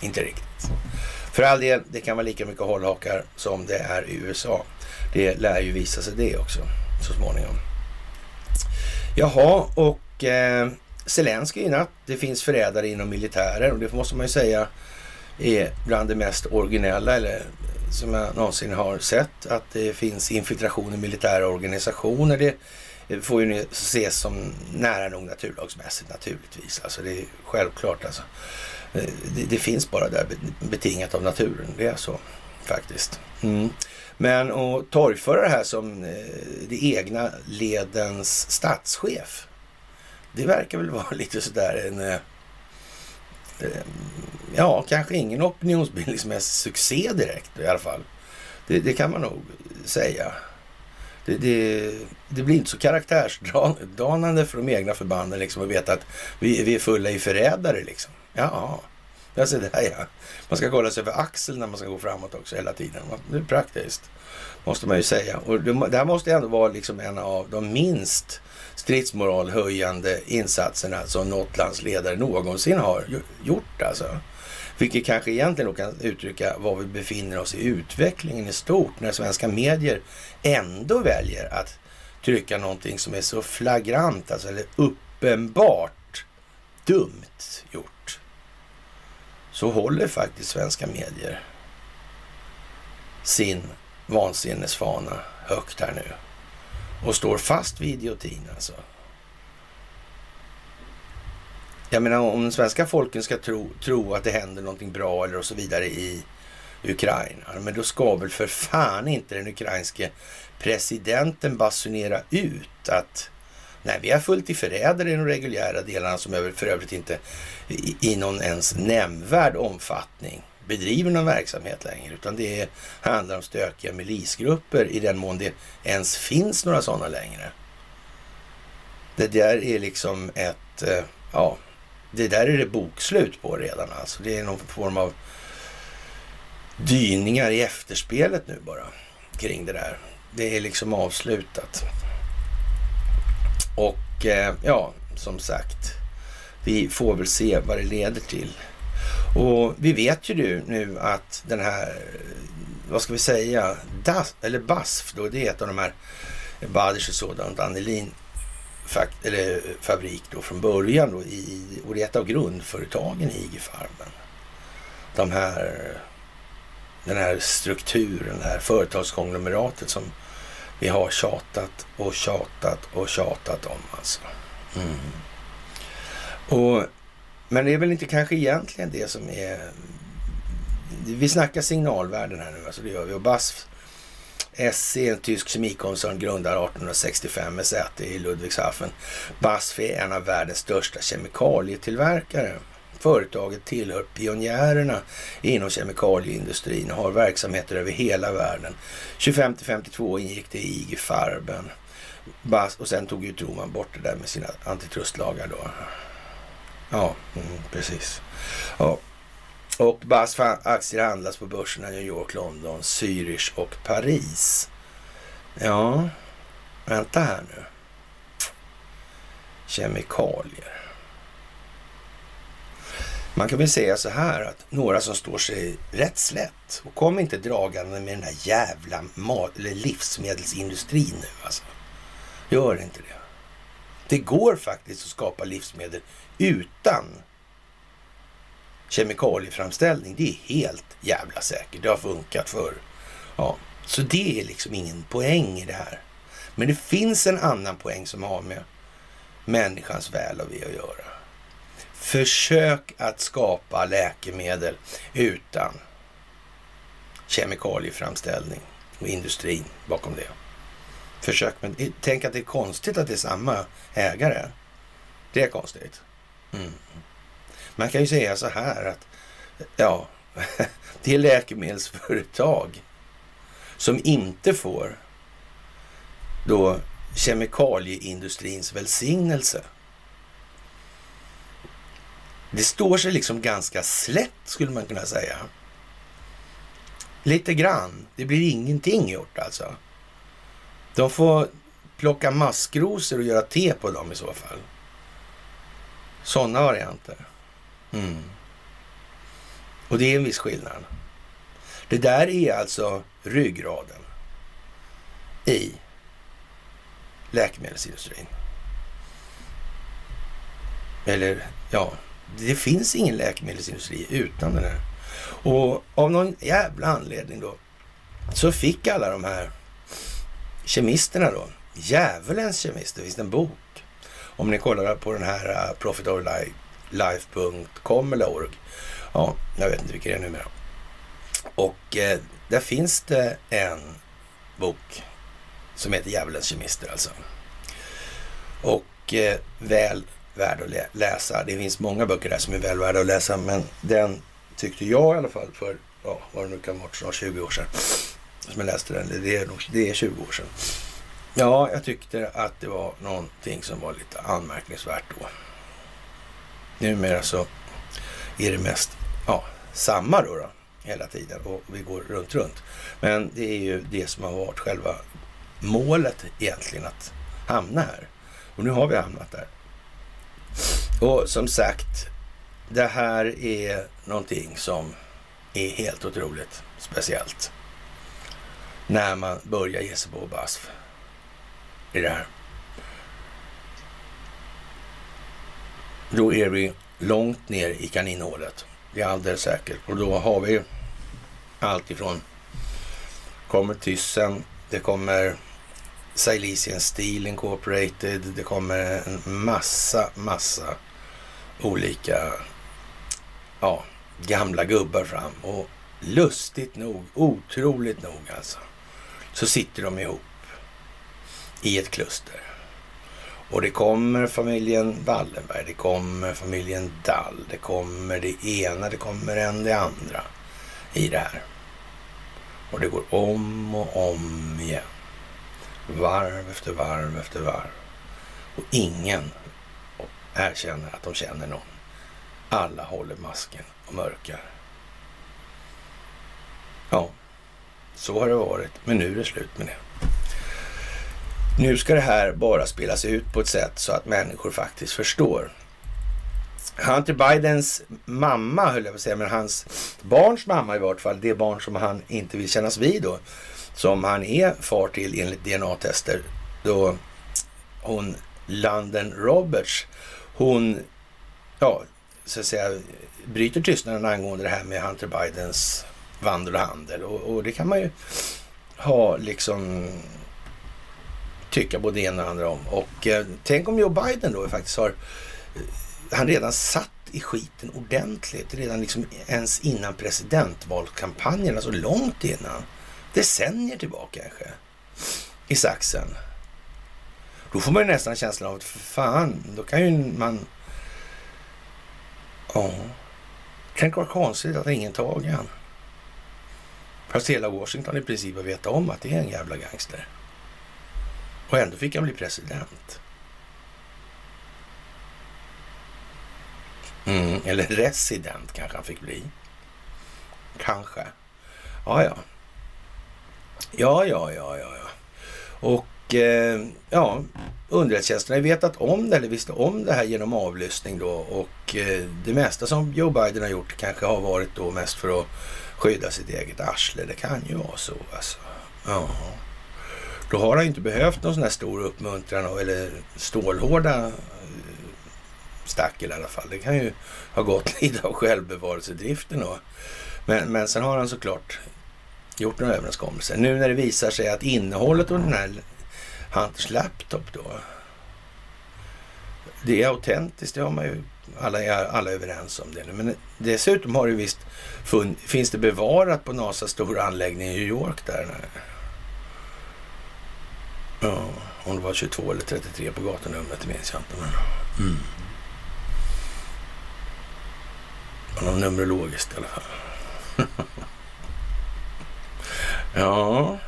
Inte riktigt. För all del, det kan vara lika mycket hållhakar som det är i USA. Det lär ju visa sig det också så småningom. Jaha, och eh, Zelenskyj i natt. Det finns förrädare inom militären och det måste man ju säga är bland det mest originella eller som jag någonsin har sett. Att det finns infiltration i militära organisationer. Det får ju ses som nära nog naturlagsmässigt naturligtvis. Alltså det är självklart alltså. Eh, det, det, finns bara där betingat av naturen. Det är så faktiskt. Mm. Men att torgföra det här som eh, det egna ledens statschef. Det verkar väl vara lite sådär en... Eh, Eh, ja, kanske ingen opinionsbildningsmässig succé direkt i alla fall. Det, det kan man nog säga. Det, det, det, blir inte så karaktärsdanande för de egna förbanden liksom att veta att vi, vi är fulla i förrädare liksom. Ja, jag ser det här ja. Man ska kolla sig över axeln när man ska gå framåt också hela tiden. Det är praktiskt, måste man ju säga. Och det, det här måste ändå vara liksom en av de minst stridsmoralhöjande insatserna som något lands ledare någonsin har gjort alltså. Vilket kanske egentligen då kan uttrycka var vi befinner oss i utvecklingen i stort när svenska medier ändå väljer att trycka någonting som är så flagrant, alltså eller uppenbart dumt gjort. Så håller faktiskt svenska medier sin vansinnesfana högt här nu och står fast vid idiotin alltså. Jag menar om svenska folken ska tro, tro att det händer någonting bra eller och så vidare i Ukraina. Men då ska väl för fan inte den ukrainske presidenten basunera ut att nej, vi har fullt i förrädare i de reguljära delarna som för övrigt inte i, i någon ens nämnvärd omfattning bedriver någon verksamhet längre. Utan det handlar om stökiga milisgrupper i den mån det ens finns några sådana längre. Det där är liksom ett, eh, ja, det där är det bokslut på redan alltså. Det är någon form av dyningar i efterspelet nu bara kring det där. Det är liksom avslutat. Och eh, ja, som sagt, vi får väl se vad det leder till. Och vi vet ju nu, att den här, vad ska vi säga, DAS, eller BASF då, det är ett av de här Baders och sådant, Annelin fakt, eller eh, fabrik då från början då i, och det är ett av grundföretagen i IG-Farben. De här, den här strukturen, det här företagskonglomeratet som vi har tjatat och tjatat och tjatat om alltså. Mm. Och, men det är väl inte kanske egentligen det som är... Vi snackar signalvärden här nu, alltså det gör vi. Och BASF SC, en tysk kemikoncern, grundad 1865 med säte i Ludwigshafen. BASF är en av världens största kemikalietillverkare. Företaget tillhör pionjärerna inom kemikalieindustrin och har verksamheter över hela världen. 25-52 ingick det i IG Farben. Bas, och sen tog ju Troman bort det där med sina antitrustlagar då. Ja, mm, precis. Ja. Och BAS aktier handlas på börserna i New York, London, Zürich och Paris. Ja, vänta här nu. Kemikalier. Man kan väl säga så här att några som står sig rätt slätt och kom inte dragande med den här jävla mat eller livsmedelsindustrin nu alltså. Gör inte det. Det går faktiskt att skapa livsmedel utan kemikalieframställning. Det är helt jävla säkert. Det har funkat förr. Ja, så det är liksom ingen poäng i det här. Men det finns en annan poäng som har med människans väl och ve att göra. Försök att skapa läkemedel utan kemikalieframställning och industrin bakom det. Försök, men tänk att det är konstigt att det är samma ägare. Det är konstigt. Mm. Man kan ju säga så här att ja, det är läkemedelsföretag som inte får då kemikalieindustrins välsignelse. Det står sig liksom ganska slätt skulle man kunna säga. Lite grann. Det blir ingenting gjort alltså. De får plocka maskrosor och göra te på dem i så fall. Sådana varianter. Mm. Och det är en viss skillnad. Det där är alltså ryggraden i läkemedelsindustrin. Eller ja, det finns ingen läkemedelsindustri utan den här. Och av någon jävla anledning då så fick alla de här kemisterna då, djävulens kemister, finns det en bok. Om ni kollar på den här uh, eller org. Ja, jag vet inte vilken det är numera. Och eh, där finns det en bok som heter Djävulens kemister alltså. Och eh, väl värd att läsa. Det finns många böcker där som är väl värda att läsa, men den tyckte jag i alla fall för, ja, vad det nu kan vara, snart 20 år sedan. Som jag läste den. Det är, det är 20 år sedan. Ja, jag tyckte att det var någonting som var lite anmärkningsvärt då. Numera så är det mest ja, samma då, då hela tiden och vi går runt, runt. Men det är ju det som har varit själva målet egentligen att hamna här. Och nu har vi hamnat där. Och som sagt, det här är någonting som är helt otroligt speciellt. När man börjar ge sig på BASF i det här. Då är vi långt ner i kaninhålet. Det är alldeles säkert. Och då har vi allt ifrån kommer Thyssen, det kommer Silesian Steel Incorporated. Det kommer en massa, massa olika ja, gamla gubbar fram. Och lustigt nog, otroligt nog alltså, så sitter de ihop i ett kluster. Och det kommer familjen Wallenberg, det kommer familjen Dall, det kommer det ena, det kommer en det andra i det här. Och det går om och om igen. Varv efter varv efter varv. Och ingen erkänner att de känner någon. Alla håller masken och mörkar. Ja, så har det varit. Men nu är det slut med det. Nu ska det här bara spelas ut på ett sätt så att människor faktiskt förstår. Hunter Bidens mamma, höll jag på att säga, men hans barns mamma i vart fall, det barn som han inte vill kännas vid då, som han är far till enligt DNA-tester. Då hon, London Roberts, hon, ja, så att säga, bryter tystnaden angående det här med Hunter Bidens vandel och handel. Och, och det kan man ju ha liksom tycka både en och andra om. Och eh, tänk om Joe Biden då faktiskt har, eh, han redan satt i skiten ordentligt, redan liksom ens innan presidentvalskampanjen, alltså långt innan decennier tillbaka kanske, i saxen. Då får man ju nästan känslan av att för fan, då kan ju man... Ja. Tänk vad konstigt att ingen tagit han. Fast hela Washington i princip har vetat om att det är en jävla gangster. Och ändå fick han bli president. Mm, eller resident kanske han fick bli. Kanske. Ja, ja. Ja, ja, ja, ja, ja. Och eh, ja, underrättelsetjänsterna vetat om det eller visste om det här genom avlyssning då och eh, det mesta som Joe Biden har gjort kanske har varit då mest för att skydda sitt eget arsle. Det kan ju vara så alltså. Ja. Då har han ju inte behövt någon sån här stor uppmuntran eller stålhårda eh, stackel i alla fall. Det kan ju ha gått lite av självbevarelsedriften. då. men, men sen har han såklart gjort några överenskommelser. Nu när det visar sig att innehållet av den här Hunters laptop då. Det är autentiskt, det har man ju alla, alla överens om det nu. Men dessutom har det visst fun, finns det bevarat på NASAs stora anläggning i New York där. Ja, om det var 22 eller 33 på gatunumret, det minns jag inte. Men, mm. Något numerologiskt i alla fall. ja.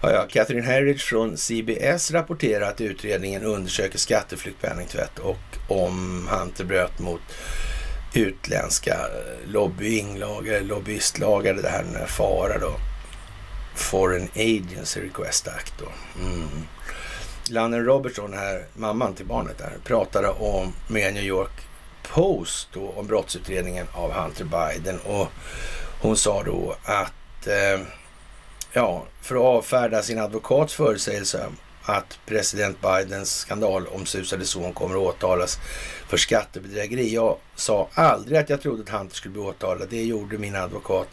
Ja, ja. Catherine Herridge från CBS rapporterar att utredningen undersöker skatteflykt, penningtvätt och om Hunter bröt mot utländska lobbyinglagar, lobbyistlagar, det här med FARA då. Foreign Agency Request Act då. Mm. Lannon Robertson här, mamman till barnet där, pratade om med New York Post då, om brottsutredningen av Hunter Biden och hon sa då att eh, ja, för att avfärda sin advokats förutsägelse att president Bidens skandalomsusade son kommer att åtalas för skattebedrägeri. Jag sa aldrig att jag trodde att Hunter skulle bli åtalad. Det gjorde min advokat,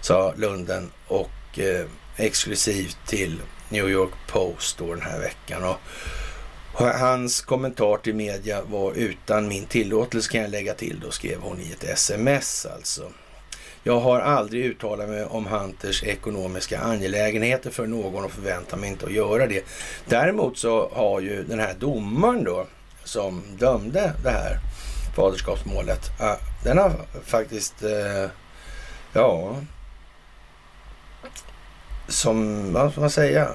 sa Lunden och eh, exklusivt till New York Post då den här veckan. Och, hans kommentar till media var utan min tillåtelse kan jag lägga till då, skrev hon i ett sms alltså. Jag har aldrig uttalat mig om Hunters ekonomiska angelägenheter för någon och förväntar mig inte att göra det. Däremot så har ju den här domaren då som dömde det här faderskapsmålet, den har faktiskt, eh, ja, som, vad ska man säga,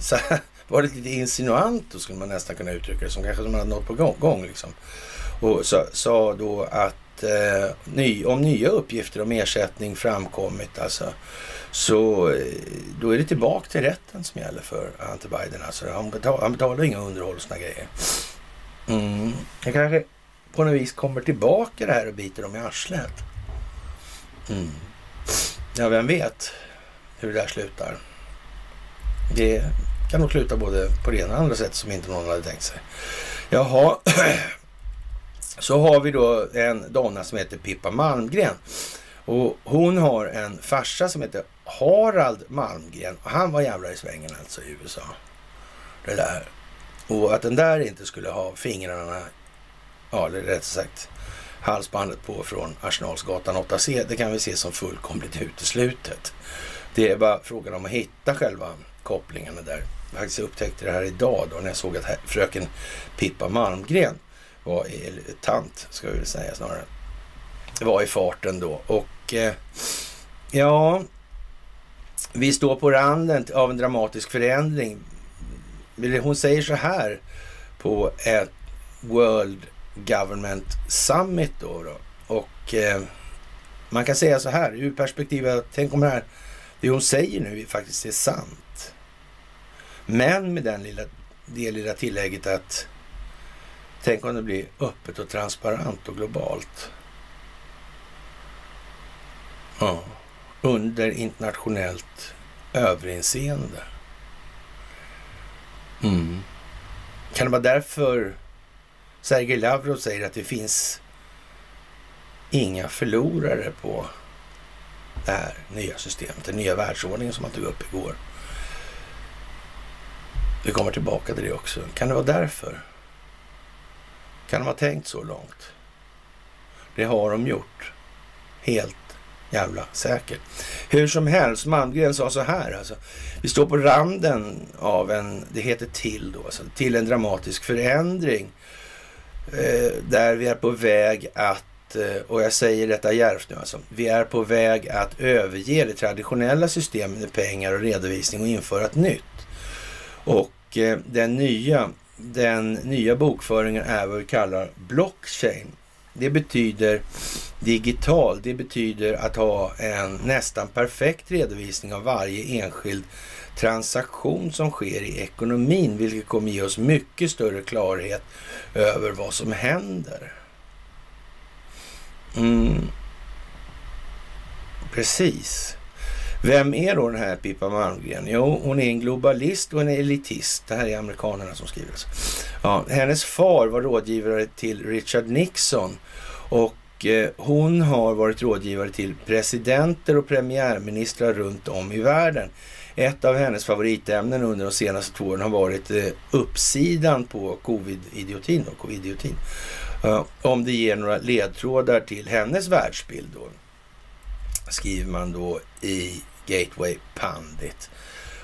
så här, varit lite insinuant då skulle man nästan kunna uttrycka det som kanske som man hade något på gång, gång liksom. Och sa då att eh, ny, om nya uppgifter om ersättning framkommit alltså, så eh, då är det tillbaka till rätten som gäller för Hunter Biden. Alltså, han, betal, han betalar inga underhåll och såna grejer. Mm. Jag kanske på något vis kommer tillbaka det här och biter dem i arslet. Mm. Ja, vem vet hur det där slutar. Det kan nog sluta både på det ena och andra sättet som inte någon hade tänkt sig. Jaha, så har vi då en donna som heter Pippa Malmgren. Och hon har en farsa som heter Harald Malmgren. Och han var jävlar i svängen alltså i USA. Det där. Och att den där inte skulle ha fingrarna, ja eller rätt sagt halsbandet på från Arsenalsgatan 8C, det kan vi se som fullkomligt uteslutet. Det var frågan om att hitta själva kopplingarna där. Jag faktiskt upptäckte det här idag då när jag såg att fröken Pippa Malmgren var, eller tant ska vi väl säga snarare, var i farten då. Och eh, ja, vi står på randen av en dramatisk förändring. Hon säger så här på ett World Government Summit då. då. Och eh, man kan säga så här ur perspektivet, tänk om det här, det hon säger nu faktiskt är sant. Men med den lilla, det lilla tillägget att Tänk om det blir öppet och transparent och globalt. Ja, under internationellt överinseende. Mm. Kan det vara därför Sergej Lavrov säger att det finns inga förlorare på det här nya systemet, den nya världsordningen som han tog upp igår. Vi kommer tillbaka till det också. Kan det vara därför? Kan de ha tänkt så långt? Det har de gjort. Helt jävla säkert. Hur som helst, Malmgren sa så här alltså. Vi står på randen av en, det heter till då, alltså, till en dramatisk förändring. Eh, där vi är på väg att, Eh, och jag säger detta järvt nu alltså, vi är på väg att överge det traditionella systemet med pengar och redovisning och införa ett nytt. Och eh, den nya den nya bokföringen är vad vi kallar blockchain. Det betyder digital. Det betyder att ha en nästan perfekt redovisning av varje enskild transaktion som sker i ekonomin, vilket kommer ge oss mycket större klarhet över vad som händer. Mm. Precis. Vem är då den här Pippa Malmgren? Jo, hon är en globalist och en elitist. Det här är amerikanerna som skriver. Ja, hennes far var rådgivare till Richard Nixon och eh, hon har varit rådgivare till presidenter och premiärministrar runt om i världen. Ett av hennes favoritämnen under de senaste två åren har varit eh, uppsidan på covid-idiotin. covid-idiotin. Eh, om det ger några ledtrådar till hennes världsbild då, skriver man då i Gateway Pandit.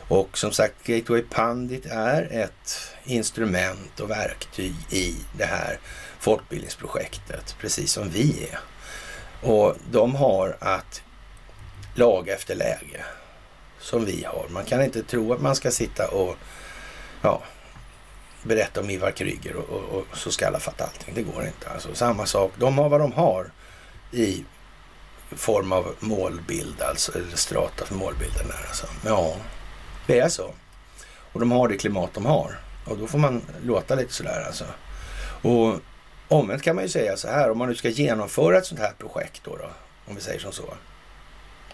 Och som sagt, Gateway Pandit är ett instrument och verktyg i det här folkbildningsprojektet, precis som vi är. Och de har att laga efter läge, som vi har. Man kan inte tro att man ska sitta och ja, berätta om Ivar Kryger och, och, och, så ska alla fatta allting. Det går inte. Alltså, samma sak. De har vad de har i form av målbild, alltså, eller strata för målbilden. Där, alltså. Ja, det är så. Och de har det klimat de har. Och då får man låta lite sådär alltså. Och omvänt kan man ju säga så här, om man nu ska genomföra ett sånt här projekt då, då om vi säger som så.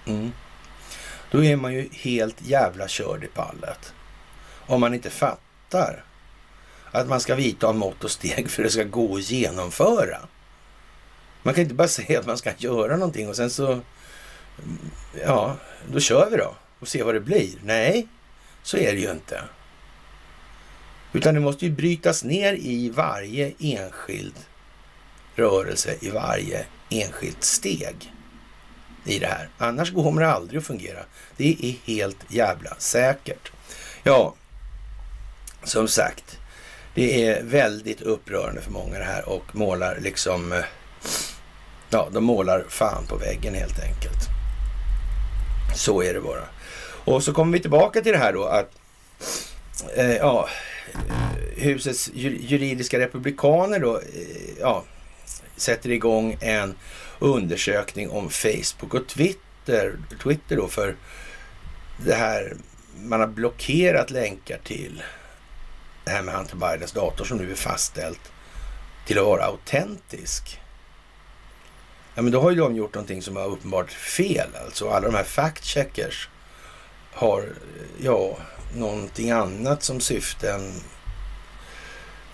Mm. Då är man ju helt jävla körd i pallet. Om man inte fattar att man ska vidta mått och steg för att det ska gå att genomföra. Man kan inte bara säga att man ska göra någonting och sen så, ja, då kör vi då och ser vad det blir. Nej, så är det ju inte. Utan det måste ju brytas ner i varje enskild rörelse, i varje enskilt steg i det här. Annars kommer det aldrig att fungera. Det är helt jävla säkert. Ja, som sagt, det är väldigt upprörande för många det här och målar liksom eh, Ja, de målar fan på väggen helt enkelt. Så är det bara. Och så kommer vi tillbaka till det här då att eh, ja, eh, husets juridiska republikaner då eh, ja, sätter igång en undersökning om Facebook och Twitter, Twitter då för det här man har blockerat länkar till det här med Hunter Bidens dator som nu är fastställt till att vara autentisk. Ja, men då har ju de gjort någonting som har uppenbart fel. Alltså alla de här fact-checkers har, ja, någonting annat som syfte än,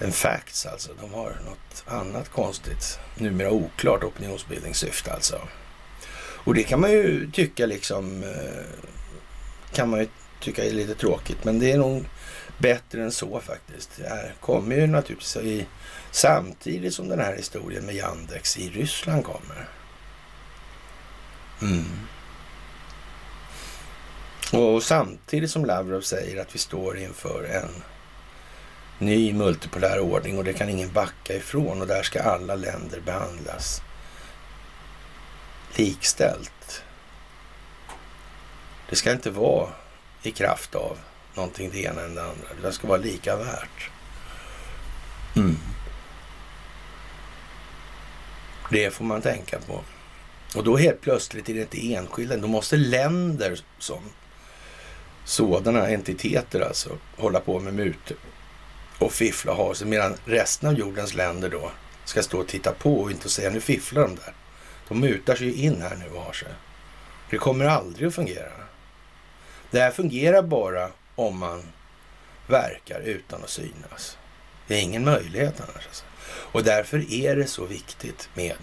än facts alltså. De har något annat konstigt, numera oklart opinionsbildningssyfte alltså. Och det kan man ju tycka liksom, eh, kan man ju tycka är lite tråkigt, men det är nog bättre än så faktiskt. Det här kommer ju naturligtvis i, samtidigt som den här historien med Yandex i Ryssland kommer. Mm. Och samtidigt som Lavrov säger att vi står inför en ny multipolär ordning och det kan ingen backa ifrån och där ska alla länder behandlas likställt. Det ska inte vara i kraft av någonting det ena än det andra. Det ska vara lika värt. Mm. Det får man tänka på. Och då helt plötsligt är det inte enskilda, då måste länder som sådana entiteter alltså hålla på med mutor och fiffla och ha sig medan resten av jordens länder då ska stå och titta på och inte säga nu fifflar de där. De mutar sig ju in här nu och har sig. Det kommer aldrig att fungera. Det här fungerar bara om man verkar utan att synas. Det är ingen möjlighet annars. Alltså. Och därför är det så viktigt med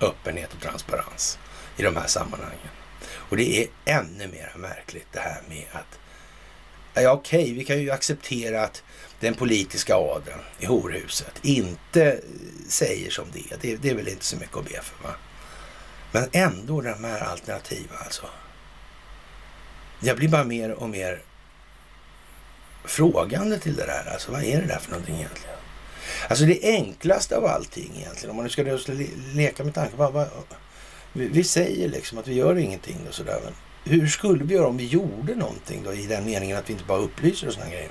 öppenhet och transparens i de här sammanhangen. Och det är ännu mer märkligt det här med att Ja, okej, okay, vi kan ju acceptera att den politiska adeln i horhuset inte säger som det är. Det, det är väl inte så mycket att be för, va? Men ändå de här alternativen alltså. Jag blir bara mer och mer frågande till det där. Alltså, vad är det där för någonting egentligen? Alltså det enklaste av allting egentligen, om man nu ska le leka med tanken. Vi, vi, säger liksom att vi gör ingenting och sådär. Men hur skulle vi göra om vi gjorde någonting då i den meningen att vi inte bara upplyser och sådana grejer?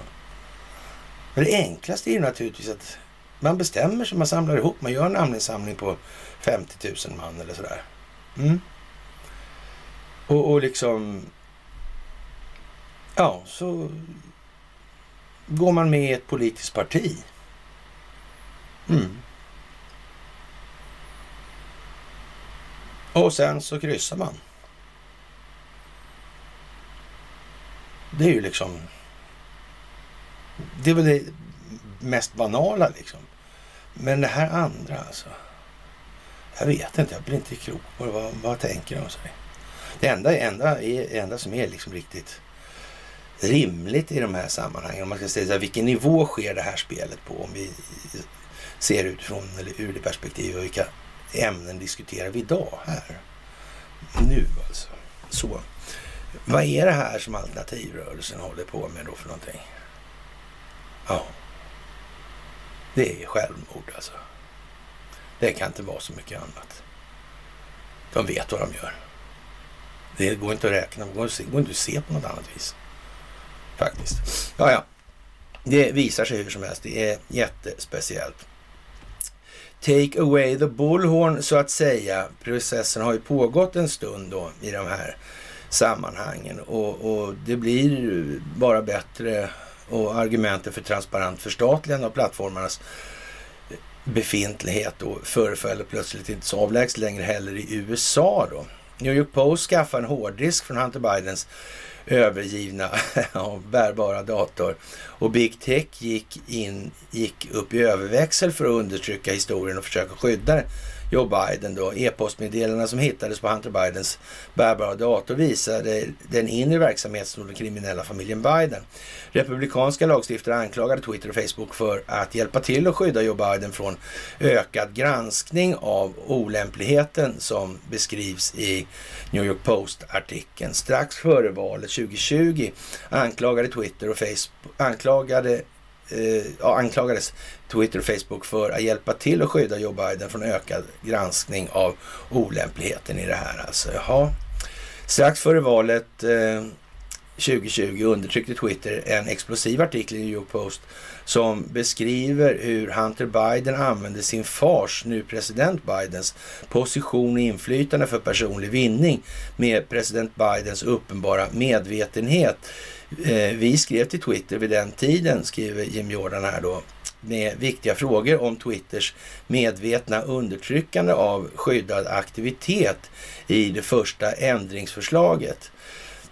Men det enklaste är ju naturligtvis att Man bestämmer sig, man samlar ihop, man gör en namninsamling på 50 000 man eller sådär. Mm. Och, och liksom... Ja, så går man med i ett politiskt parti. Mm. Och sen så kryssar man. Det är ju liksom... Det är väl det mest banala liksom. Men det här andra alltså. Jag vet inte, jag blir inte klok på det. Vad, vad tänker de sig? Det enda, enda, enda som är liksom riktigt rimligt i de här sammanhangen, om man ska säga vilken nivå sker det här spelet på? Om vi ser utifrån eller ur det perspektivet och vilka ämnen diskuterar vi idag här? Nu alltså. Så. Vad är det här som alternativrörelsen håller på med då för någonting? Ja, det är självmord alltså. Det kan inte vara så mycket annat. De vet vad de gör. Det går inte att räkna, det går inte att se på något annat vis. Faktiskt. Ja, ja. Det visar sig hur som helst. Det är jättespeciellt. Take away the bullhorn så att säga. Processen har ju pågått en stund då i de här sammanhangen och, och det blir bara bättre och argumenten för transparent förstatligande av plattformarnas befintlighet då förefaller plötsligt inte så avlägset längre heller i USA då. New York Post skaffar en hårddisk från Hunter Bidens övergivna ja, bärbara dator. Och Big Tech gick, in, gick upp i överväxel för att undertrycka historien och försöka skydda den. Joe Biden då. E-postmeddelandena som hittades på Hunter Bidens bärbara dator visade den inre verksamheten som den kriminella familjen Biden. Republikanska lagstiftare anklagade Twitter och Facebook för att hjälpa till att skydda Joe Biden från ökad granskning av olämpligheten som beskrivs i New York Post-artikeln. Strax före valet 2020 anklagade Twitter och Facebook, anklagade eh, anklagades Twitter och Facebook för att hjälpa till att skydda Joe Biden från ökad granskning av olämpligheten i det här. Alltså, jaha. Strax före valet eh, 2020 undertryckte Twitter en explosiv artikel i New York Post som beskriver hur Hunter Biden använde sin fars, nu president Bidens, position och inflytande för personlig vinning med president Bidens uppenbara medvetenhet. Eh, vi skrev till Twitter vid den tiden, skriver Jim Jordan här då, med viktiga frågor om Twitters medvetna undertryckande av skyddad aktivitet i det första ändringsförslaget.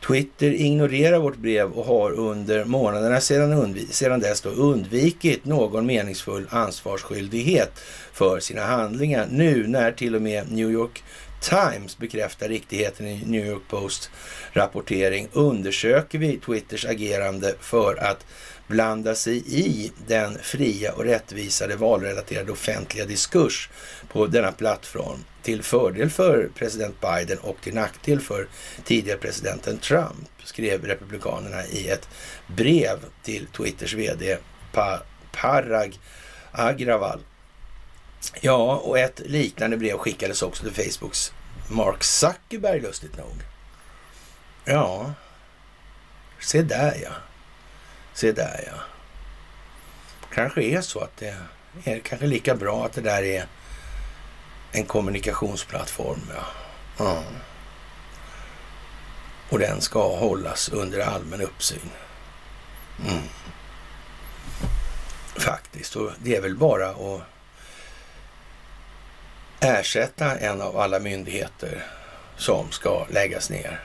Twitter ignorerar vårt brev och har under månaderna sedan, sedan dess då undvikit någon meningsfull ansvarsskyldighet för sina handlingar. Nu när till och med New York Times bekräftar riktigheten i New York Post rapportering undersöker vi Twitters agerande för att blanda sig i den fria och rättvisade valrelaterade offentliga diskurs på denna plattform till fördel för president Biden och till nackdel för tidigare presidenten Trump, skrev Republikanerna i ett brev till Twitters vd pa Parag Agrawal. Ja, och ett liknande brev skickades också till Facebooks Mark Zuckerberg, lustigt nog. Ja, se där ja. Se där ja. Kanske är så att det är kanske lika bra att det där är en kommunikationsplattform. Ja. Mm. Och den ska hållas under allmän uppsyn. Mm. Faktiskt. Och det är väl bara att ersätta en av alla myndigheter som ska läggas ner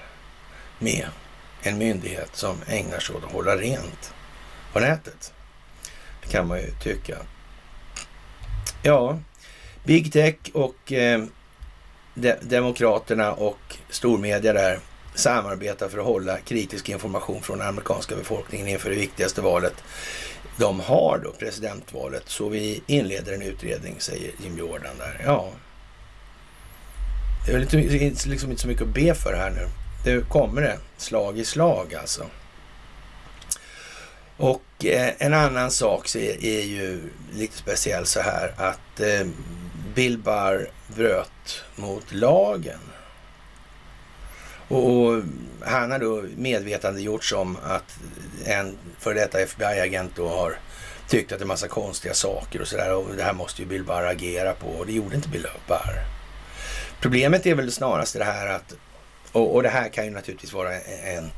med en myndighet som ägnar sig åt att hålla rent på nätet. Det kan man ju tycka. Ja, Big Tech och eh, de Demokraterna och stormedia där samarbetar för att hålla kritisk information från den amerikanska befolkningen inför det viktigaste valet de har då, presidentvalet. Så vi inleder en utredning, säger Jim Jordan där. Ja, det är liksom, inte så mycket att be för här nu. Det kommer det slag i slag alltså. Och eh, en annan sak är, är, ju lite speciell så här att eh, Bill Barr bröt mot lagen. Och, och han har då medvetandegjorts om att en före detta FBI-agent då har tyckt att det är massa konstiga saker och sådär. Och det här måste ju Bill Barr agera på. Och det gjorde inte Bill Barr. Problemet är väl snarast det här att, och, och det här kan ju naturligtvis vara en, en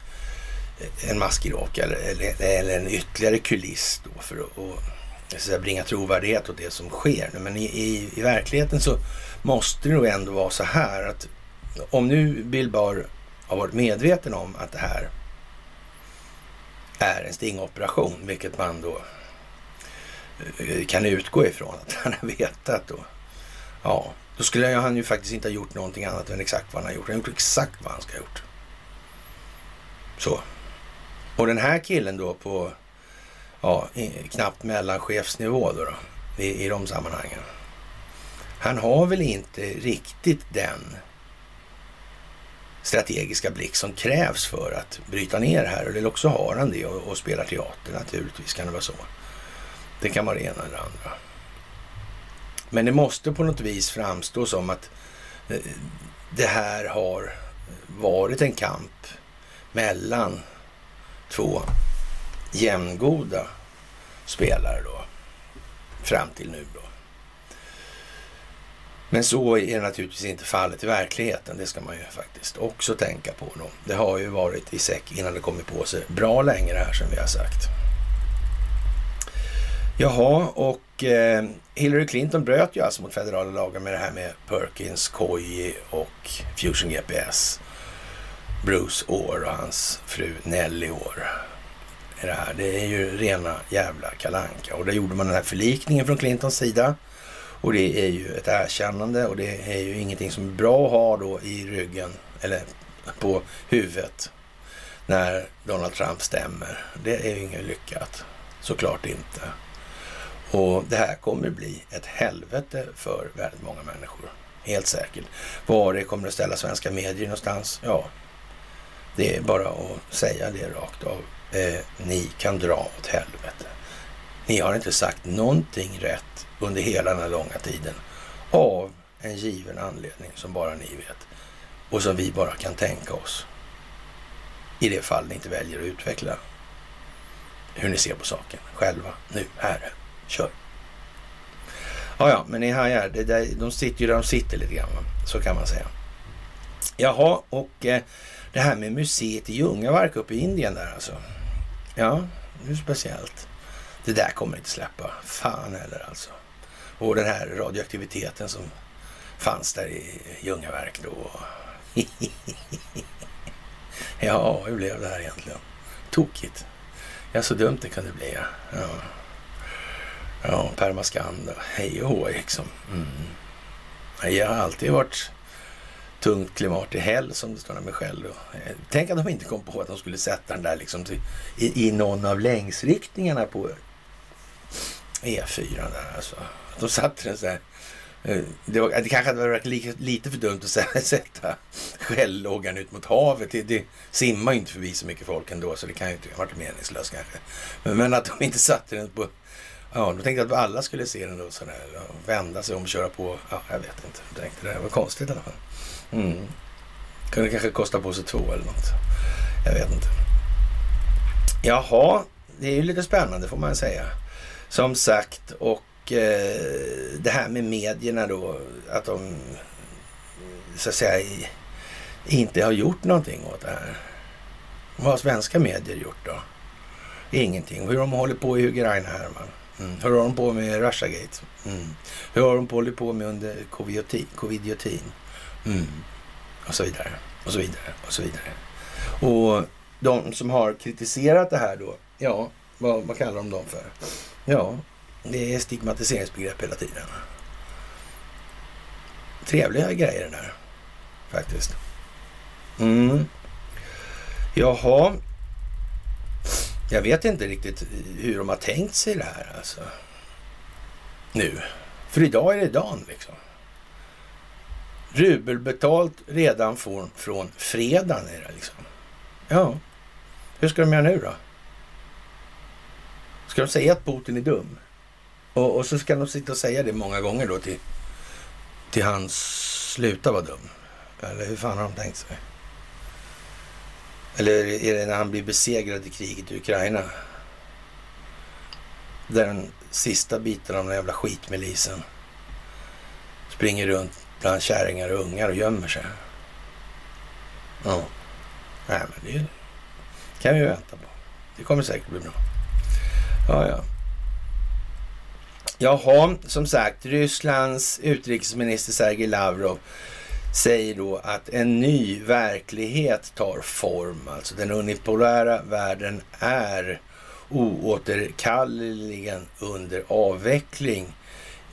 maskrock eller, eller, eller, en ytterligare kuliss då för att och, så bringa trovärdighet åt det som sker. Men i, i, i verkligheten så måste det nog ändå vara så här att om nu Bill Barr har varit medveten om att det här är en stingoperation, vilket man då eh, kan utgå ifrån att han har vetat då. Ja, då skulle han ju faktiskt inte ha gjort någonting annat än exakt vad han har gjort. Han har gjort exakt vad han ska ha gjort. Så. Och den här killen då på ja, knappt mellanchefsnivå då, då i, i de sammanhangen. Han har väl inte riktigt den strategiska blick som krävs för att bryta ner det här. Eller också har han det och, och spelar teater naturligtvis, kan det vara så. Det kan vara det ena eller andra. Men det måste på något vis framstå som att eh, det här har varit en kamp mellan två jämngoda spelare då, fram till nu då. Men så är det naturligtvis inte fallet i verkligheten. Det ska man ju faktiskt också tänka på. Då. Det har ju varit i säck innan det kommit på sig bra länge det här som vi har sagt. Jaha, och eh, Hillary Clinton bröt ju alltså mot federala lagar med det här med Perkins, Koji och Fusion GPS. Bruce Orr och hans fru Nelly Orr. Det, här. det är ju rena jävla kalanka och där gjorde man den här förlikningen från Clintons sida. Och det är ju ett erkännande och det är ju ingenting som är bra att ha då i ryggen eller på huvudet när Donald Trump stämmer. Det är ju inget lyckat. Såklart inte. Och det här kommer bli ett helvete för väldigt många människor. Helt säkert. Var det kommer att ställa svenska medier någonstans? Ja, det är bara att säga det rakt av. Eh, ni kan dra åt helvete. Ni har inte sagt någonting rätt under hela den här långa tiden av en given anledning som bara ni vet och som vi bara kan tänka oss i det fall ni inte väljer att utveckla hur ni ser på saken själva nu, här, kör. Ja, ja, men ni hajar, det där, de sitter ju där de sitter lite grann, så kan man säga. Jaha, och eh, det här med museet i Ljungaverk uppe i Indien där alltså. Ja, det är speciellt. Det där kommer inte släppa. Fan heller alltså. Och den här radioaktiviteten som fanns där i Ljungaverk då. ja, hur blev det här egentligen? Tokigt. Ja, så dumt det kunde bli. Ja, ja permaskan Hej och hå liksom. Mm. Jag har alltid varit tungt klimat i häll som det står där med själv. Eh, tänk att de inte kom på att de skulle sätta den där liksom till, i, i någon av längsriktningarna på E4 där alltså. De satte den så här. Eh, det, var, det kanske hade varit lite, för dumt att sätta skällågan ut mot havet. Det, det simmar ju inte förbi så mycket folk ändå så det kan ju inte ha varit meningslöst kanske. Men, men, att de inte satte den på... Ja, de tänkte att alla skulle se den då sådär och vända sig om och köra på. Ja, jag vet inte. de tänkte det var konstigt i alla fall. Mm. Kunde kanske kosta på sig två eller något. Jag vet inte. Jaha, det är ju lite spännande får man säga. Som sagt, och eh, det här med medierna då, att de så att säga inte har gjort någonting åt det här. Vad har svenska medier gjort då? Ingenting. Hur har de hållit på i Ukraina här man? Mm. Hur har de på med Russiagate? Mm. Hur har de hållit på med under covidiotin? Mm. Och så vidare, och så vidare, och så vidare. Och de som har kritiserat det här då, ja, vad, vad kallar de dem för? Ja, det är stigmatiseringsbegrepp hela tiden. Trevliga grejer det där, faktiskt. Mm. Jaha. Jag vet inte riktigt hur de har tänkt sig det här alltså. Nu. För idag är det dagen liksom. Rubelbetalt redan från, från fredagen är det liksom. Ja, hur ska de göra nu då? Ska de säga att Putin är dum? Och, och så ska de sitta och säga det många gånger då till, till han slutar vara dum? Eller hur fan har de tänkt sig? Eller är det när han blir besegrad i kriget i Ukraina? Där den sista biten av den jävla skitmilisen springer runt bland kärringar och ungar och gömmer sig. Ja. Nej, men det kan vi ju vänta på. Det kommer säkert bli bra. Ja, ja. Jaha, som sagt, Rysslands utrikesminister Sergej Lavrov säger då att en ny verklighet tar form. Alltså den unipolära världen är oåterkalleligen under avveckling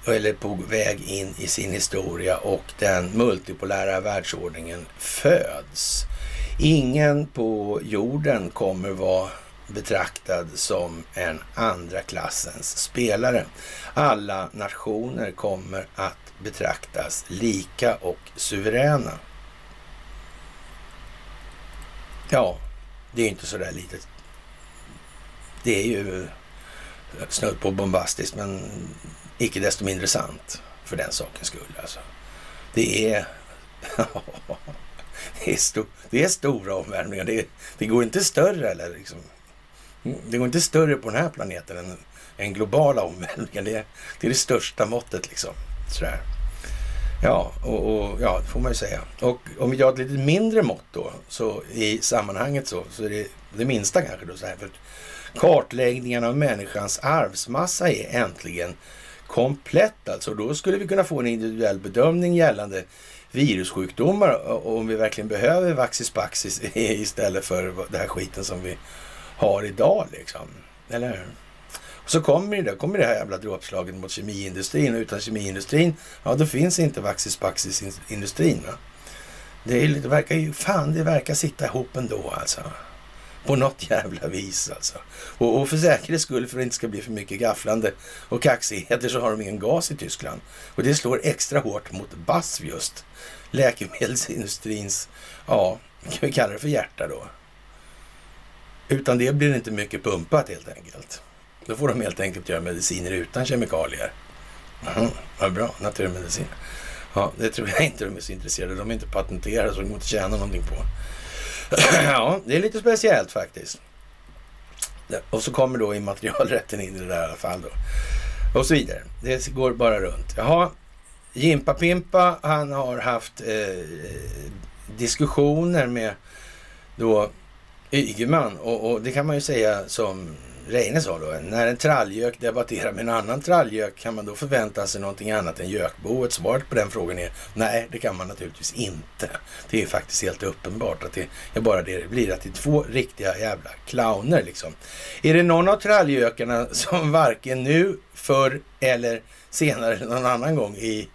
eller på väg in i sin historia och den multipolära världsordningen föds. Ingen på jorden kommer vara betraktad som en andra klassens spelare. Alla nationer kommer att betraktas lika och suveräna. Ja, det är inte så där litet. Det är ju snudd på bombastiskt, men icke desto mindre sant för den sakens skull. Alltså. Det är... det, är stor, det är stora omvälvningar. Det, det går inte större eller liksom. Det går inte större på den här planeten än, än globala omvälvningar. Det, det är det största måttet liksom. Sådär. Ja, och, och, ja, det får man ju säga. Och om vi gör ett lite mindre mått då, så i sammanhanget så, så är det det minsta kanske då så här. För kartläggningen av människans arvsmassa är äntligen komplett alltså. Då skulle vi kunna få en individuell bedömning gällande virussjukdomar om vi verkligen behöver Vaxispaxis istället för den här skiten som vi har idag liksom. Eller hur? Och så kommer det, kommer det här jävla dråpslaget mot kemiindustrin och utan kemiindustrin, ja då finns inte Vaxispaxis-industrin. Det, är, det verkar ju, fan det verkar sitta ihop ändå alltså. På något jävla vis alltså. Och, och för säkerhets skull, för att det inte ska bli för mycket gafflande och kaxigheter, så har de ingen gas i Tyskland. Och det slår extra hårt mot BASF just. Läkemedelsindustrins, ja, kan vi kalla det för hjärta då. Utan det blir det inte mycket pumpat helt enkelt. Då får de helt enkelt göra mediciner utan kemikalier. Mm, vad bra, naturmedicin. Ja, det tror jag inte de är så intresserade De är inte patenterade så de går inte tjäna någonting på. ja, det är lite speciellt faktiskt. Och så kommer då immaterialrätten in i det där i alla fall då. Och så vidare. Det går bara runt. Jaha, Jimpa Pimpa, han har haft eh, diskussioner med då Ygeman och, och, det kan man ju säga som Reine sa då, när en trallgök debatterar med en annan trallgök kan man då förvänta sig någonting annat än gökboet? Svaret på den frågan är nej, det kan man naturligtvis inte. Det är faktiskt helt uppenbart att det är bara det det blir, att det är två riktiga jävla clowner liksom. Är det någon av trallgökarna som varken nu, förr eller senare någon annan gång i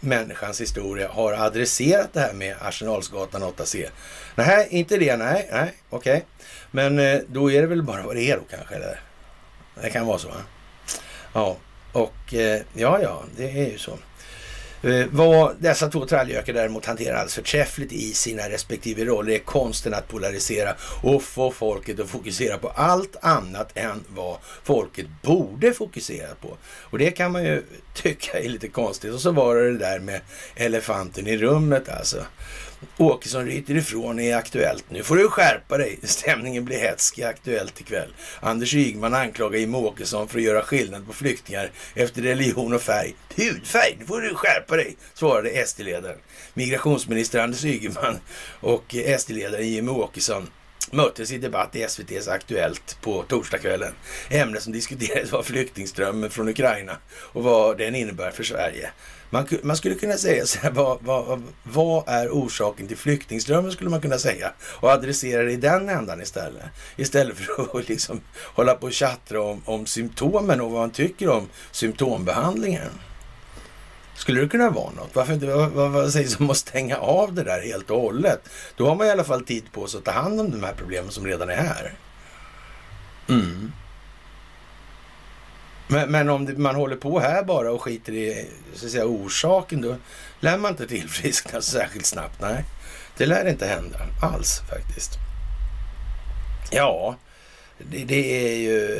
människans historia har adresserat det här med Arsenalsgatan 8C? Nej, inte det, nej, nej, okej. Okay. Men eh, då är det väl bara vad det är då kanske? Eller? Det kan vara så. Va? Ja, och eh, ja, ja, det är ju så. Eh, vad dessa två trallgökar däremot hanterar alldeles förträffligt i sina respektive roller är konsten att polarisera och få folket att fokusera på allt annat än vad folket borde fokusera på. Och det kan man ju tycka är lite konstigt. Och så var det det där med elefanten i rummet alltså. Åkesson ryter ifrån är Aktuellt nu. får du skärpa dig. Stämningen blir hätsk i Aktuellt ikväll. Anders Ygeman anklagar Jimmie Åkesson för att göra skillnad på flyktingar efter religion och färg. Hudfärg, nu får du skärpa dig, svarade SD-ledaren. Migrationsminister Anders Ygeman och SD-ledaren Jimmie Åkesson möttes i debatt i SVTs Aktuellt på torsdagskvällen. Ämnet som diskuterades var flyktingströmmen från Ukraina och vad den innebär för Sverige. Man, man skulle kunna säga så här, vad, vad, vad är orsaken till flyktingströmmen skulle man kunna säga och adressera det i den ändan istället. Istället för att liksom hålla på och tjattra om, om symptomen och vad man tycker om symptombehandlingen. Skulle det kunna vara något? Varför inte, vad, vad, vad sägs om att stänga av det där helt och hållet? Då har man i alla fall tid på sig att ta hand om de här problemen som redan är här. Mm. Men, men om det, man håller på här bara och skiter i så att säga, orsaken, då lär man inte tillfriskna särskilt snabbt. Nej, det lär inte hända alls faktiskt. Ja, det, det är ju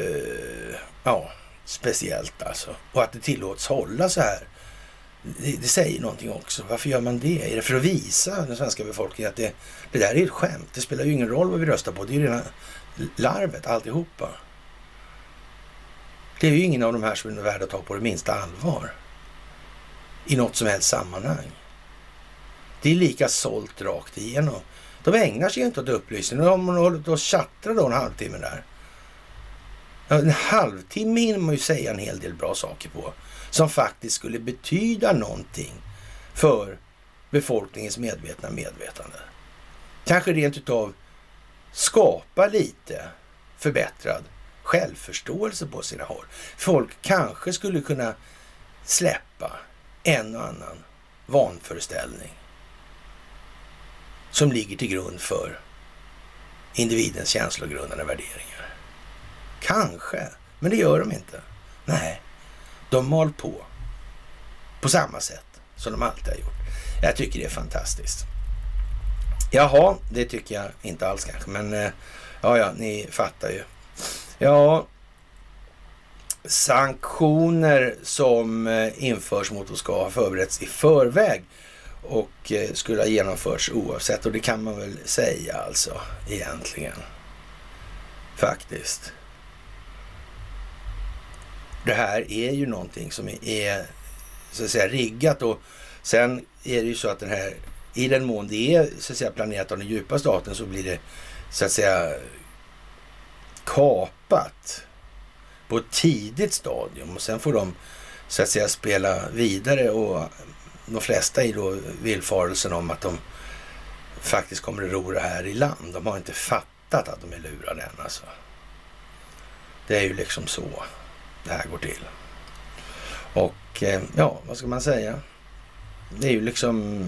ja, speciellt alltså. Och att det tillåts hålla så här. Det, det, säger någonting också. Varför gör man det? Är det för att visa den svenska befolkningen att det, det där är ett skämt? Det spelar ju ingen roll vad vi röstar på. Det är ju rena larvet alltihopa. Det är ju ingen av de här som är värd att ta på det minsta allvar. I något som helst sammanhang. Det är lika sålt rakt igenom. De ägnar sig ju inte åt upplysning. De har hållit och tjattrat då en halvtimme där. En halvtimme hinner man ju säga en hel del bra saker på. Som faktiskt skulle betyda någonting för befolkningens medvetna medvetande. Kanske rent utav skapa lite förbättrad självförståelse på sina håll. Folk kanske skulle kunna släppa en och annan vanföreställning som ligger till grund för individens känslogrundande värderingar. Kanske, men det gör de inte. Nej, de mal på på samma sätt som de alltid har gjort. Jag tycker det är fantastiskt. Jaha, det tycker jag inte alls kanske, men eh, ja, ja, ni fattar ju. Ja, sanktioner som eh, införs mot och ska ha förberetts i förväg och eh, skulle ha genomförts oavsett. Och det kan man väl säga alltså egentligen. Faktiskt. Det här är ju någonting som är så att säga riggat och sen är det ju så att den här i den mån det är så att säga planerat av den djupa staten så blir det så att säga kapat på ett tidigt stadium och sen får de så att säga spela vidare och de flesta i då villfarelsen om att de faktiskt kommer att ro det här i land. De har inte fattat att de är lurade än alltså. Det är ju liksom så det här går till. Och eh, ja, vad ska man säga? Det är ju liksom...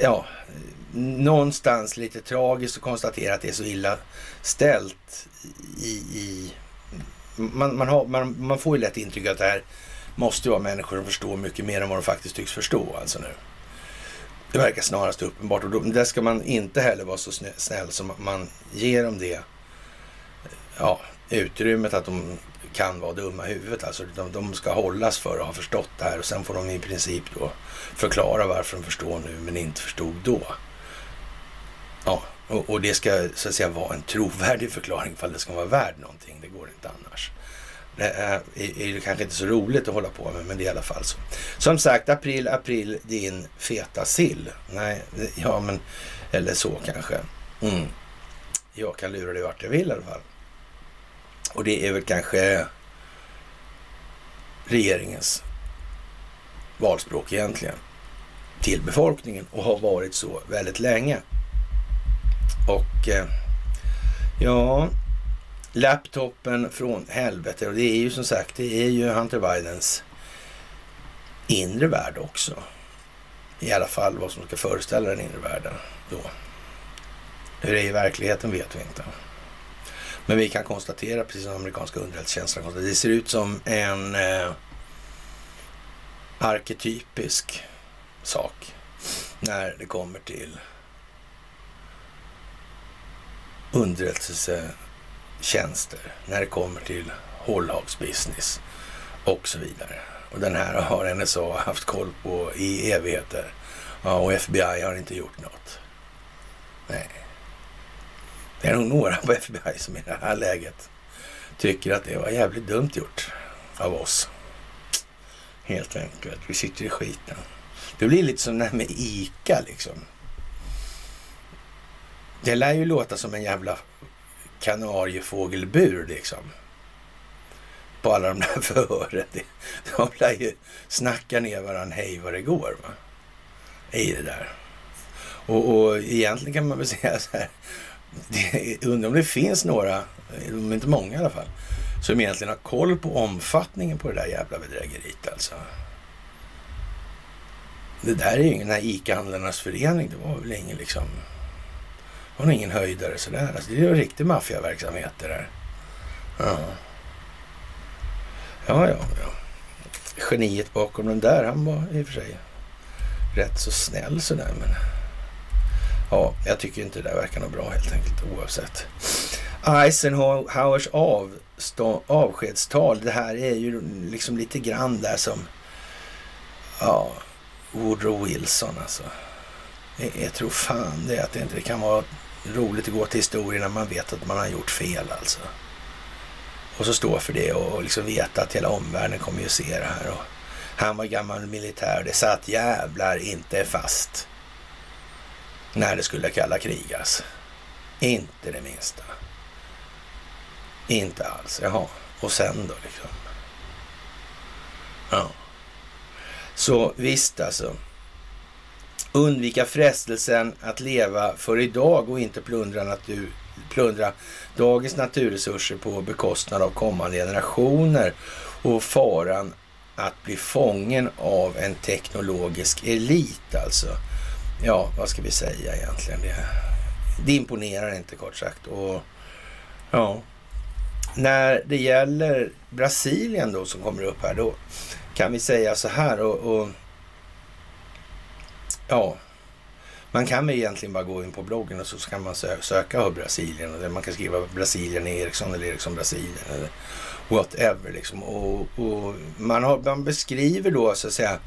Ja, någonstans lite tragiskt att konstatera att det är så illa ställt i... i man, man, har, man, man får ju lätt intryck att det här måste vara människor som förstår mycket mer än vad de faktiskt tycks förstå alltså nu. Det verkar snarast uppenbart och då, där ska man inte heller vara så snäll som man ger dem det ja, utrymmet att de kan vara dumma i huvudet. Alltså de, de, ska hållas för att ha förstått det här och sen får de i princip då förklara varför de förstår nu men inte förstod då. Ja, och, och det ska så att säga vara en trovärdig förklaring ifall det ska vara värd någonting. Det går inte annars. Det är, är kanske inte så roligt att hålla på med, men det är i alla fall så. Som sagt, april, april, din feta sill. Nej, ja men, eller så kanske. Mm. Jag kan lura dig vart jag vill i alla fall. Och det är väl kanske regeringens valspråk egentligen till befolkningen och har varit så väldigt länge. Och eh, ja, laptopen från helvete och det är ju som sagt, det är ju Hunter Bidens inre värld också. I alla fall vad som ska föreställa den inre världen då. Hur det är i verkligheten vet vi inte. Men vi kan konstatera, precis som amerikanska underrättelsetjänsten konstaterar, det ser ut som en eh, arketypisk sak när det kommer till underrättelsetjänster, när det kommer till hållhagsbusiness och så vidare. Och den här har NSA haft koll på i evigheter. Ja, och FBI har inte gjort något. Nej. Det är nog några på FBI som i det här läget tycker att det var jävligt dumt gjort av oss. Helt enkelt. Vi sitter i skiten. Det blir lite som det här med ICA liksom. Det lär ju låta som en jävla kanariefågelbur liksom. På alla de där förhören. De lär ju snacka ner varandra hej vad det går. Va? I det där. Och, och egentligen kan man väl säga så här det, undrar om det finns några, de inte många i alla fall, som egentligen har koll på omfattningen på det där jävla bedrägeriet alltså. Det där är ju ingen, den här ICA-handlarnas förening, det var väl ingen liksom, var nog ingen höjdare sådär. Alltså, det är ju en riktig maffiaverksamhet det där. Ja. Ja, ja, ja. Geniet bakom den där, han var i och för sig rätt så snäll sådär, men Ja, jag tycker inte det där verkar något bra helt enkelt oavsett. Eisenhowers avskedstal, det här är ju liksom lite grann där som ja, Woodrow Wilson alltså. Jag, jag tror fan det att det inte kan vara roligt att gå till historien när man vet att man har gjort fel alltså. Och så stå för det och liksom veta att hela omvärlden kommer ju se det här. Och han var gammal militär. Det satt jävlar inte fast när det skulle kalla krigas. Alltså. Inte det minsta. Inte alls. Jaha, och sen då liksom? Ja. Så visst alltså. Undvika frestelsen att leva för idag och inte plundra, natur, plundra dagens naturresurser på bekostnad av kommande generationer och faran att bli fången av en teknologisk elit alltså. Ja, vad ska vi säga egentligen? Det, det imponerar inte kort sagt. Och ja, när det gäller Brasilien då som kommer upp här, då kan vi säga så här och, och ja, man kan väl egentligen bara gå in på bloggen och så kan man söka, söka Brasilien. Och man kan skriva Brasilien Eriksson eller Eriksson Brasilien eller whatever. Liksom. Och, och man, har, man beskriver då så att säga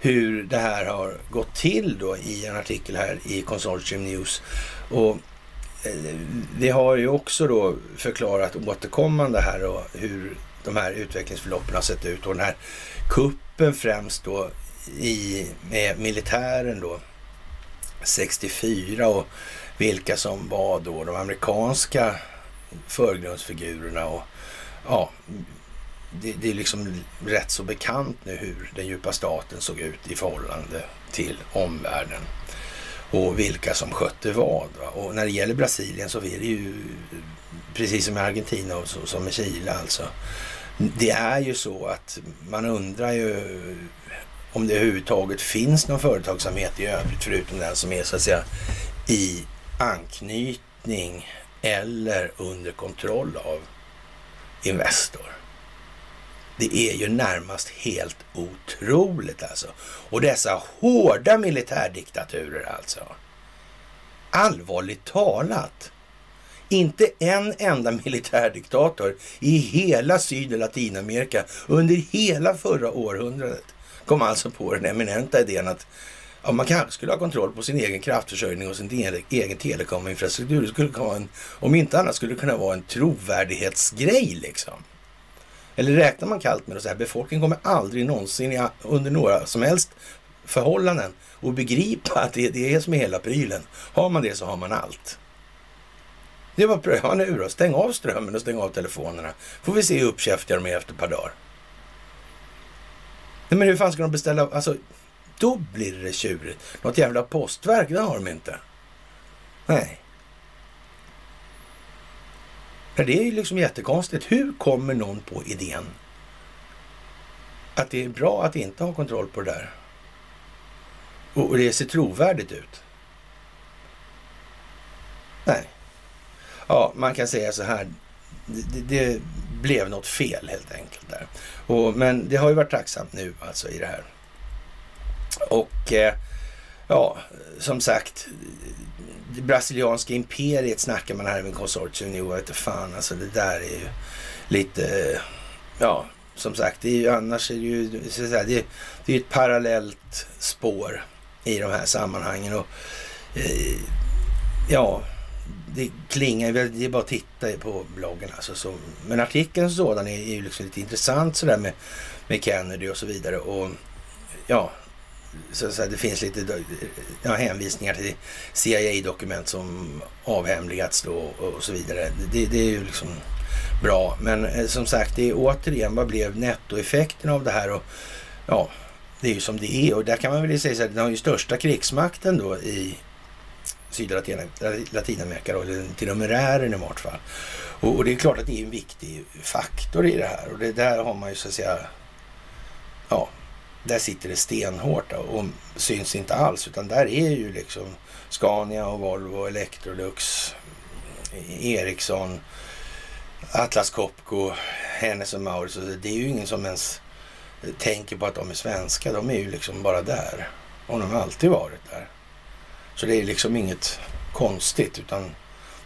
hur det här har gått till då i en artikel här i Consortium News. Och eh, det vi har ju också då förklarat återkommande här och hur de här utvecklingsförloppen har sett ut och den här kuppen främst då i, med militären då 64 och vilka som var då de amerikanska förgrundsfigurerna och ja, det, det, är liksom rätt så bekant nu hur den djupa staten såg ut i förhållande till omvärlden och vilka som skötte vad. Va? Och när det gäller Brasilien så är det ju precis som i Argentina och så, som i Chile alltså. Det är ju så att man undrar ju om det överhuvudtaget finns någon företagsamhet i övrigt förutom den som är så att säga i anknytning eller under kontroll av Investor. Det är ju närmast helt otroligt alltså. Och dessa hårda militärdiktaturer alltså. Allvarligt talat. Inte en enda militärdiktator i hela Syd och Latinamerika under hela förra århundradet kom alltså på den eminenta idén att ja, man kanske skulle ha kontroll på sin egen kraftförsörjning och sin egen telekominfrastruktur. Det skulle kunna en, om inte annat skulle det kunna vara en trovärdighetsgrej liksom. Eller räknar man kallt med det så här, befolkningen kommer aldrig någonsin under några som helst förhållanden och begripa att det, det är som är hela prylen. Har man det så har man allt. Det var pröva nu då. Stäng av strömmen och stäng av telefonerna. Får vi se hur uppkäftiga de är efter ett par dagar. Nej, men hur fan ska de beställa? Alltså, då blir det tjurigt. Något jävla postverk, det har de inte. Nej. det är ju liksom jättekonstigt. Hur kommer någon på idén att det är bra att inte ha kontroll på det där? Och det ser trovärdigt ut. Nej. Ja, man kan säga så här. Det, det blev något fel helt enkelt där. Och, men det har ju varit tacksamt nu alltså i det här. Och eh, ja, som sagt, det brasilianska imperiet snackar man här med konsortium nu. Jag vet fan, alltså det där är ju lite, ja, som sagt, det är ju, annars är det ju, så att säga, det, det är ett parallellt spår i de här sammanhangen. Och eh, ja, det klingar det är bara att titta på bloggen alltså. Så, men artikeln som sådan är, är ju liksom lite intressant sådär med, med Kennedy och så vidare. Och ja, så, så det finns lite ja, hänvisningar till CIA-dokument som avhemligats då och så vidare. Det, det är ju liksom bra. Men eh, som sagt, det är återigen, vad blev nettoeffekten av det här? Och, ja, det är ju som det är och där kan man väl säga så här, den har ju största krigsmakten då i Syd och Latinamerika, eller till numerären i vart fall. Och, och, det är klart att det är en viktig faktor i det här och det där har man ju så att säga, ja, där sitter det stenhårt och syns inte alls utan där är ju liksom Scania och Volvo, Electrolux, Ericsson, Atlas Copco, Hennes och Mauritz. Det är ju ingen som ens tänker på att de är svenska. De är ju liksom bara där. Och de har alltid varit där. Så det är liksom inget konstigt utan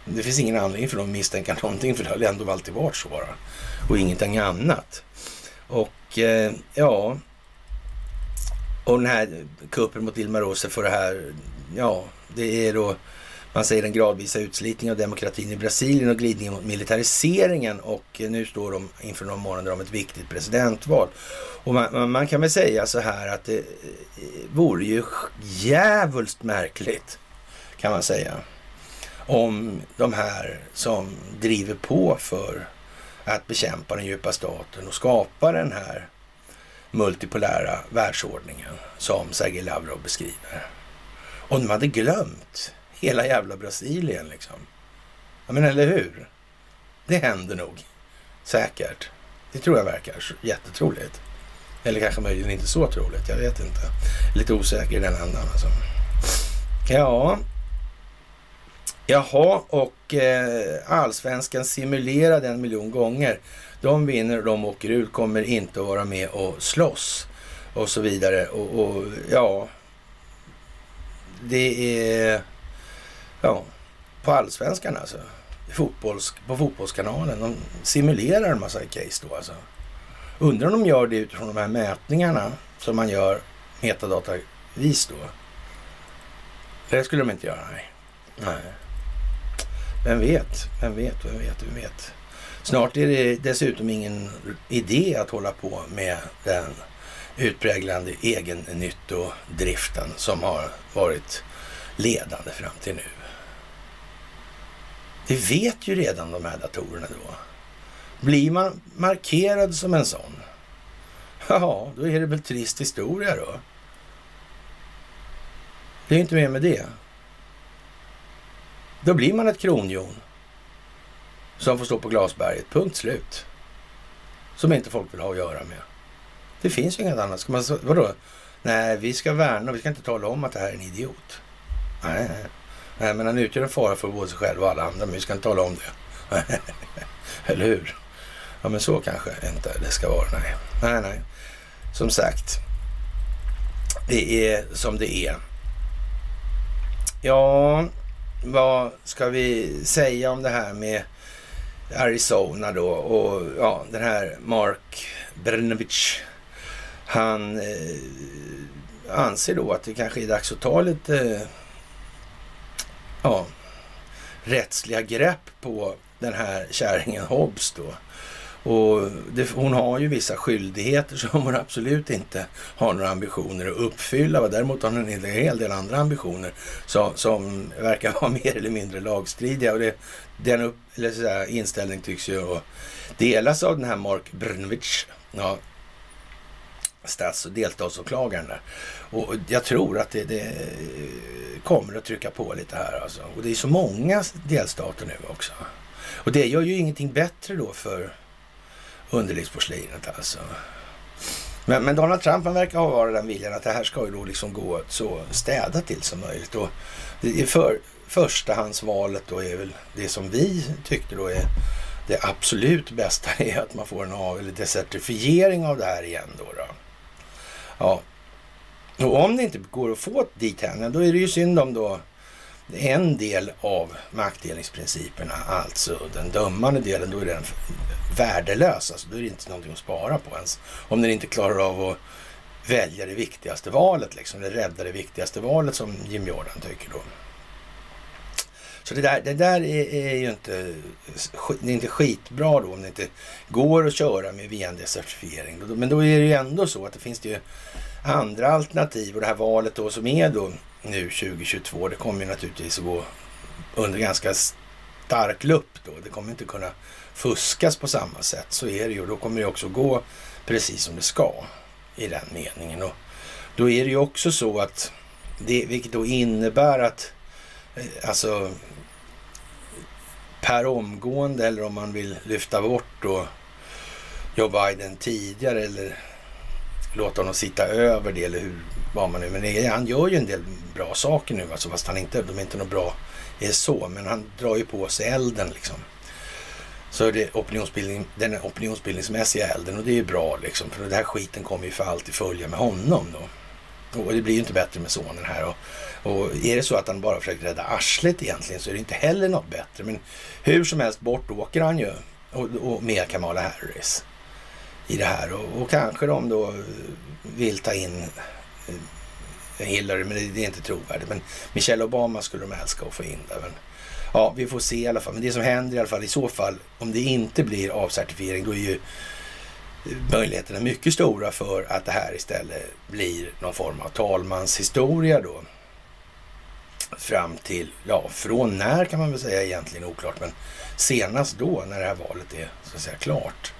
det finns ingen anledning för dem att misstänka någonting för det har ändå alltid varit så bara. Och ingenting annat. Och eh, ja, och den här kuppen mot Dilma Rousseff för det här, ja, det är då man säger den gradvisa utslitningen av demokratin i Brasilien och glidningen mot militariseringen och eh, nu står de inför några månader om ett viktigt presidentval. Och man, man, kan väl säga så här att det eh, vore ju jävulst märkligt kan man säga om de här som driver på för att bekämpa den djupa staten och skapa den här multipolära världsordningen som Sergej Lavrov beskriver. Om de hade glömt hela jävla Brasilien liksom. Ja men eller hur? Det händer nog. Säkert. Det tror jag verkar jättetroligt. Eller kanske möjligen inte så troligt. Jag vet inte. Lite osäker i den andan alltså. Ja. Jaha, och eh, allsvenskan simulerade en miljon gånger. De vinner och de åker ut, kommer inte att vara med och slåss och så vidare. Och, och ja, det är ja, på allsvenskan alltså. Fotbolls, på fotbollskanalen. De simulerar en massa case då alltså. Undrar om de gör det utifrån de här mätningarna som man gör metadatavis då. Det skulle de inte göra, nej. nej. Vem vet, vem vet, vem vet, vem vet. Snart är det dessutom ingen idé att hålla på med den utpräglande egennyttodriften som har varit ledande fram till nu. Det vet ju redan de här datorerna då. Blir man markerad som en sån, ja, då är det väl trist historia då. Det är inte mer med det. Då blir man ett kronhjon som får stå på glasberget. Punkt slut. Som inte folk vill ha att göra med. Det finns ju inget annat. Ska man, vadå? Nej, vi ska värna och vi ska inte tala om att det här är en idiot. Nej, nej nej men han utgör en fara för både sig själv och alla andra, men vi ska inte tala om det. Eller hur? Ja, men så kanske inte det ska vara. Nej, nej, nej. Som sagt, det är som det är. Ja, vad ska vi säga om det här med Arizona då och ja, den här Mark Brnovich. Han eh, anser då att det kanske är dags att ta lite ja, rättsliga grepp på den här kärringen Hobbs då. Och det, hon har ju vissa skyldigheter som hon absolut inte har några ambitioner att uppfylla. Däremot har hon en hel del andra ambitioner som, som verkar vara mer eller mindre lagstridiga. Och det, den upp, eller så här, tycks ju delas av den här Mark Brnovich, ja, stats och delstatsåklagaren där. Och jag tror att det, det, kommer att trycka på lite här alltså. Och det är så många delstater nu också. Och det gör ju ingenting bättre då för underlivsporslinet alltså. Men, men, Donald Trump han verkar ha varit den viljan att det här ska ju då liksom gå så städat till som möjligt. Och det är för, förstahandsvalet då är väl det som vi tyckte då är det absolut bästa är att man får en av eller desertifiering av det här igen då. då. Ja, och om det inte går att få dit henne, då är det ju synd om då en del av maktdelningsprinciperna, alltså den dömande delen, då är den värdelös. Alltså, då är det inte någonting att spara på ens. Om den inte klarar av att välja det viktigaste valet, liksom, eller rädda det viktigaste valet som Jim Jordan tycker då. Så det där, det där är, är ju inte, det är inte skitbra då om det inte går att köra med VND-certifiering. Men då är det ju ändå så att det finns det ju andra alternativ och det här valet då som är då nu 2022, det kommer ju naturligtvis att gå under ganska stark lupp då. Det kommer inte kunna fuskas på samma sätt. Så är det ju. Då kommer det också gå precis som det ska i den meningen. Och då är det ju också så att det, vilket då innebär att eh, alltså per omgående eller om man vill lyfta bort då Joe Biden tidigare eller låta honom sitta över det eller hur, var man nu, men han gör ju en del bra saker nu alltså fast han inte, de är inte något bra är så, men han drar ju på sig elden liksom. Så det opinionsbildning, den opinionsbildningsmässiga elden och det är ju bra liksom, för den här skiten kommer ju för alltid följa med honom då. Och det blir ju inte bättre med sonen här. Och, och är det så att han bara försöker rädda arslet egentligen så är det inte heller något bättre. Men hur som helst bort åker han ju och, och med Kamala Harris i det här. Och, och kanske de då vill ta in eh, Hillary, men det är inte trovärdigt. Men Michelle Obama skulle de älska att få in där. Men, ja, vi får se i alla fall. Men det som händer i alla fall i så fall, om det inte blir avcertifiering, då är ju möjligheterna mycket stora för att det här istället blir någon form av talmanshistoria då. Fram till, ja, från när kan man väl säga egentligen oklart, men senast då när det här valet är så att säga klart.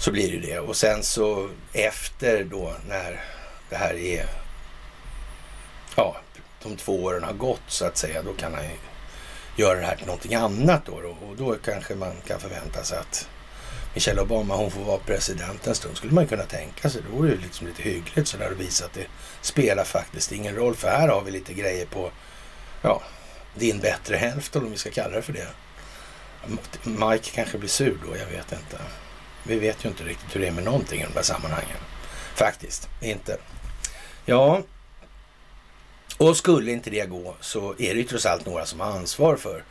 Så blir det det. Och sen så efter då när det här är, ja, de två åren har gått så att säga, då kan han ju göra det här till någonting annat då. Och då kanske man kan förvänta sig att Michelle Obama hon får vara president en stund. Skulle man kunna tänka sig. Då vore det liksom lite hyggligt sådär att visa att det spelar faktiskt ingen roll. För här har vi lite grejer på ja, din bättre hälft om vi ska kalla det för det. Mike kanske blir sur då, jag vet inte. Vi vet ju inte riktigt hur det är med någonting i de där sammanhangen. Faktiskt, inte. Ja, och skulle inte det gå så är det ju trots allt några som har ansvar för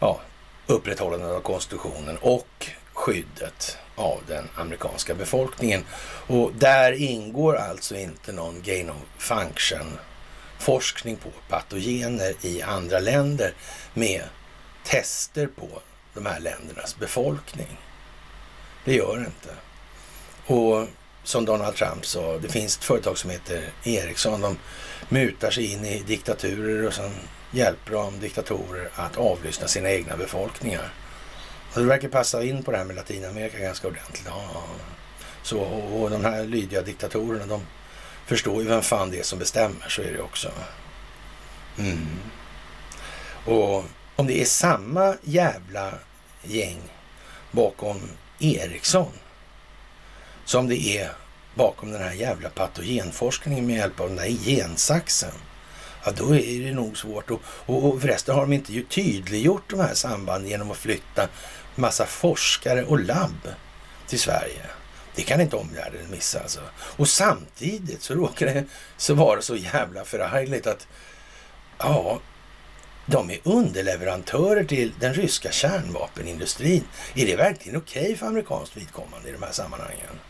ja, upprätthållandet av konstitutionen och skyddet av den amerikanska befolkningen. Och där ingår alltså inte någon gain of function forskning på patogener i andra länder med tester på de här ländernas befolkning. Det gör det inte. Och som Donald Trump sa, det finns ett företag som heter Ericsson. De mutar sig in i diktaturer och sen hjälper de diktatorer att avlyssna sina egna befolkningar. Och det verkar passa in på det här med Latinamerika ganska ordentligt. Ja. Så, och, och de här lydiga diktatorerna, de förstår ju vem fan det är som bestämmer, så är det också. Mm. Och om det är samma jävla gäng bakom Ericsson som det är bakom den här jävla patogenforskningen med hjälp av den där gensaxen. Ja, då är det nog svårt. Och, och, och förresten har de inte ju tydliggjort de här sambanden genom att flytta massa forskare och labb till Sverige. Det kan inte omvärlden missa alltså. Och samtidigt så råkar det så vara så jävla förargligt att ja, de är underleverantörer till den ryska kärnvapenindustrin. Är det verkligen okej okay för amerikanskt vidkommande i de här sammanhangen?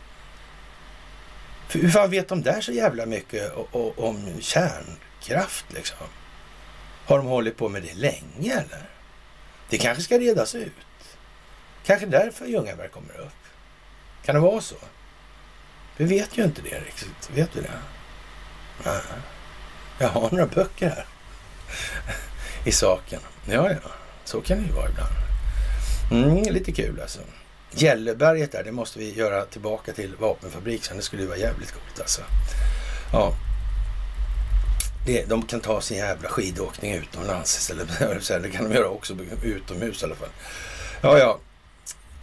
För hur fan vet de där så jävla mycket om kärnkraft liksom? Har de hållit på med det länge eller? Det kanske ska redas ut. Kanske därför Ljungaberg kommer upp. Kan det vara så? Vi vet ju inte det riktigt. Vet du det? Nej. Jag har några böcker här i saken. Ja, ja, så kan det ju vara ibland. Mm, lite kul alltså. Gälleberget där, det måste vi göra tillbaka till vapenfabrik sen. Det skulle ju vara jävligt coolt alltså. Ja. Det, de kan ta sin jävla skidåkning utomlands istället. Det kan de göra också utomhus i alla fall. Ja, ja.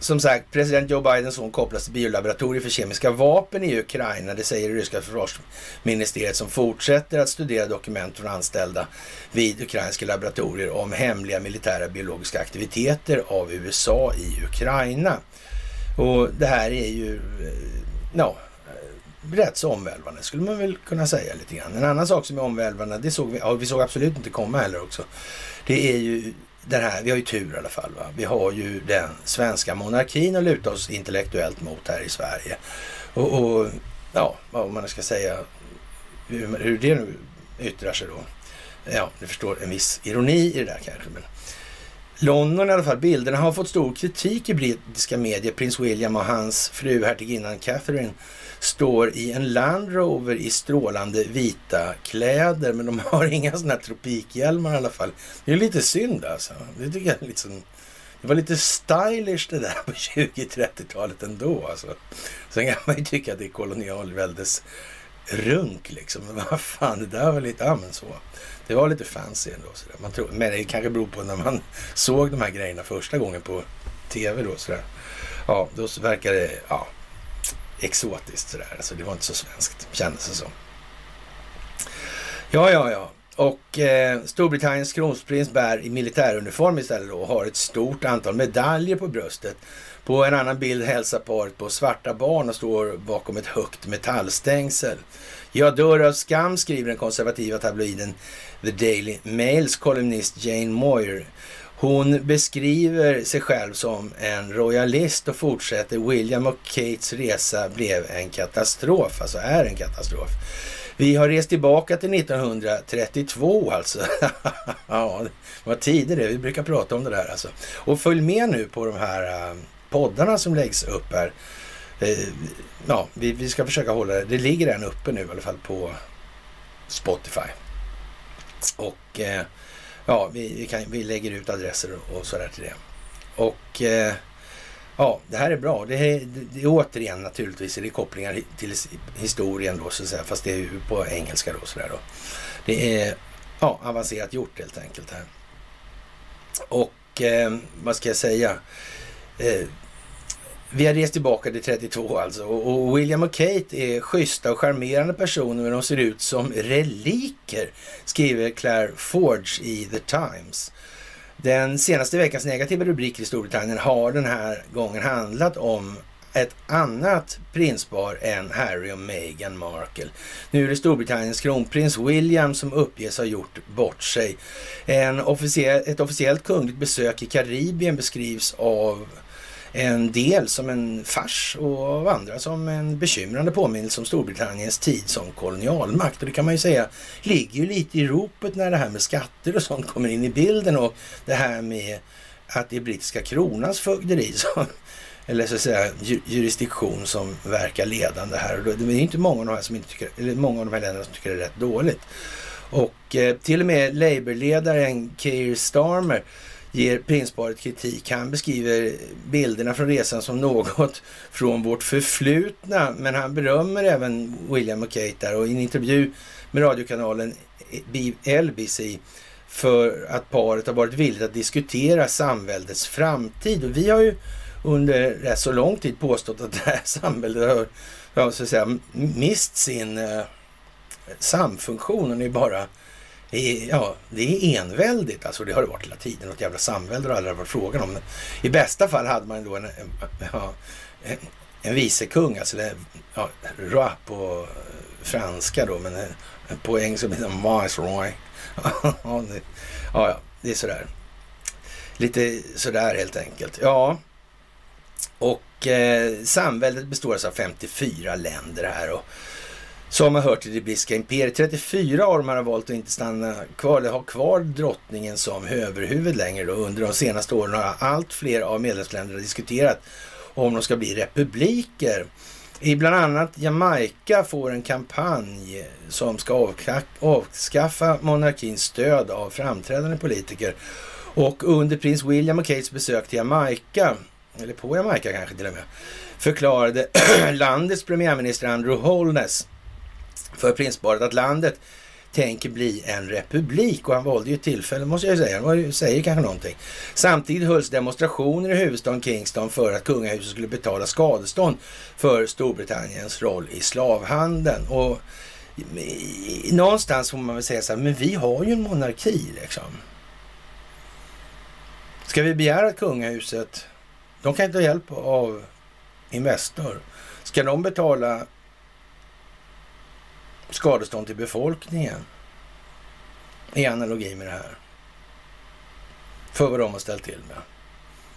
Som sagt, president Joe Bidens son kopplas till biolaboratorier för kemiska vapen i Ukraina. Det säger det ryska försvarsministeriet som fortsätter att studera dokument från anställda vid ukrainska laboratorier om hemliga militära biologiska aktiviteter av USA i Ukraina. Och det här är ju, eh, ja, eh, rätt så omvälvande skulle man väl kunna säga lite grann. En annan sak som är omvälvande, det såg vi, ja, vi såg absolut inte komma heller också. Det är ju den här, vi har ju tur i alla fall. Va? Vi har ju den svenska monarkin att luta oss intellektuellt mot här i Sverige. Och, och ja, vad man ska säga, hur, hur det nu yttrar sig då. Ja, ni förstår en viss ironi i det där kanske. Men London i alla fall, bilderna har fått stor kritik i brittiska medier. Prins William och hans fru hertiginnan Catherine står i en Land Rover i strålande vita kläder, men de har inga sådana här tropikhjälmar i alla fall. Det är lite synd alltså. Det tycker jag är liksom, det var lite stylish det där på 20-30-talet ändå alltså. Sen kan man ju tycka att det är kolonialväldes runk liksom. Men vad fan, det där var lite, ja men så. Det var lite fancy ändå. Sådär. Man tror, men det kanske beror på när man såg de här grejerna första gången på tv då. Sådär. Ja, då verkar det, ja, exotiskt sådär. Alltså det var inte så svenskt, kändes det som. Ja, ja, ja. Och eh, Storbritanniens kronprins bär i militäruniform istället då och har ett stort antal medaljer på bröstet. På en annan bild hälsar paret på svarta barn och står bakom ett högt metallstängsel. Jag dör av skam, skriver den konservativa tabloiden The Daily Mails kolumnist Jane Moyer hon beskriver sig själv som en royalist och fortsätter William och Kates resa blev en katastrof, alltså är en katastrof. Vi har rest tillbaka till 1932 alltså. ja, vad tider det Vi brukar prata om det där alltså. Och följ med nu på de här um, poddarna som läggs upp här. Eh, ja, vi, vi, ska försöka hålla det. Det ligger en uppe nu i alla fall på Spotify. Och eh, ja, vi, vi, kan, vi lägger ut adresser och, och sådär till det. Och eh, Ja, det här är bra. Det är, det är återigen naturligtvis är det kopplingar till historien då så att säga, fast det är ju på engelska då sådär då. Det är ja, avancerat gjort helt enkelt här. Och eh, vad ska jag säga? Eh, vi har rest tillbaka till 32 alltså och William och Kate är schyssta och charmerande personer men de ser ut som reliker, skriver Claire Forge i The Times. Den senaste veckans negativa rubriker i Storbritannien har den här gången handlat om ett annat prinspar än Harry och Meghan Markle. Nu är det Storbritanniens kronprins William som uppges ha gjort bort sig. En officiell, ett officiellt kungligt besök i Karibien beskrivs av en del som en fars och av andra som en bekymrande påminnelse om Storbritanniens tid som kolonialmakt. Och det kan man ju säga ligger ju lite i ropet när det här med skatter och sånt kommer in i bilden och det här med att det är brittiska kronans fögderi som eller så att säga jurisdiktion som verkar ledande här. Och det är inte många av de här, som inte tycker, eller många av de här länderna som tycker det är rätt dåligt. Och eh, till och med Labourledaren Keir Starmer ger prinsparet kritik. Han beskriver bilderna från resan som något från vårt förflutna, men han berömmer även William och Kate där och i en intervju med radiokanalen LBC för att paret har varit villigt att diskutera samväldets framtid. Och vi har ju under rätt så lång tid påstått att det här samhället har ja, så att säga, mist sin eh, samfunktion och nu bara ja, det är enväldigt. Alltså det har det varit hela tiden. Något jävla samvälde har aldrig varit frågan om. I bästa fall hade man då en, ja, en, en vicekung, alltså det, ja, roi på eh, franska då, men på engelska blir det viceroy. ja, ja, det är sådär. Lite sådär helt enkelt. Ja, och eh, samväldet består alltså av 54 länder här och som har hört till det brittiska imperiet. 34 av dem har valt att inte stanna kvar eller ha kvar drottningen som överhuvud längre. Då. Under de senaste åren har allt fler av medlemsländerna diskuterat om de ska bli republiker. I bland annat Jamaica får en kampanj som ska avskaffa monarkins stöd av framträdande politiker. Och under prins William och Kates besök till Jamaica, eller på Jamaica kanske till och med, förklarade landets premiärminister Andrew Holness för prinsparet att landet tänker bli en republik och han valde ju tillfälle, måste jag säga. Han säger kanske någonting. Samtidigt hölls demonstrationer i huvudstaden Kingston för att kungahuset skulle betala skadestånd för Storbritanniens roll i slavhandeln. Och någonstans får man väl säga så här, men vi har ju en monarki liksom. Ska vi begära att kungahuset, de kan inte ha hjälp av Investor. Ska de betala skadestånd till befolkningen i analogi med det här. För vad de har ställt till med.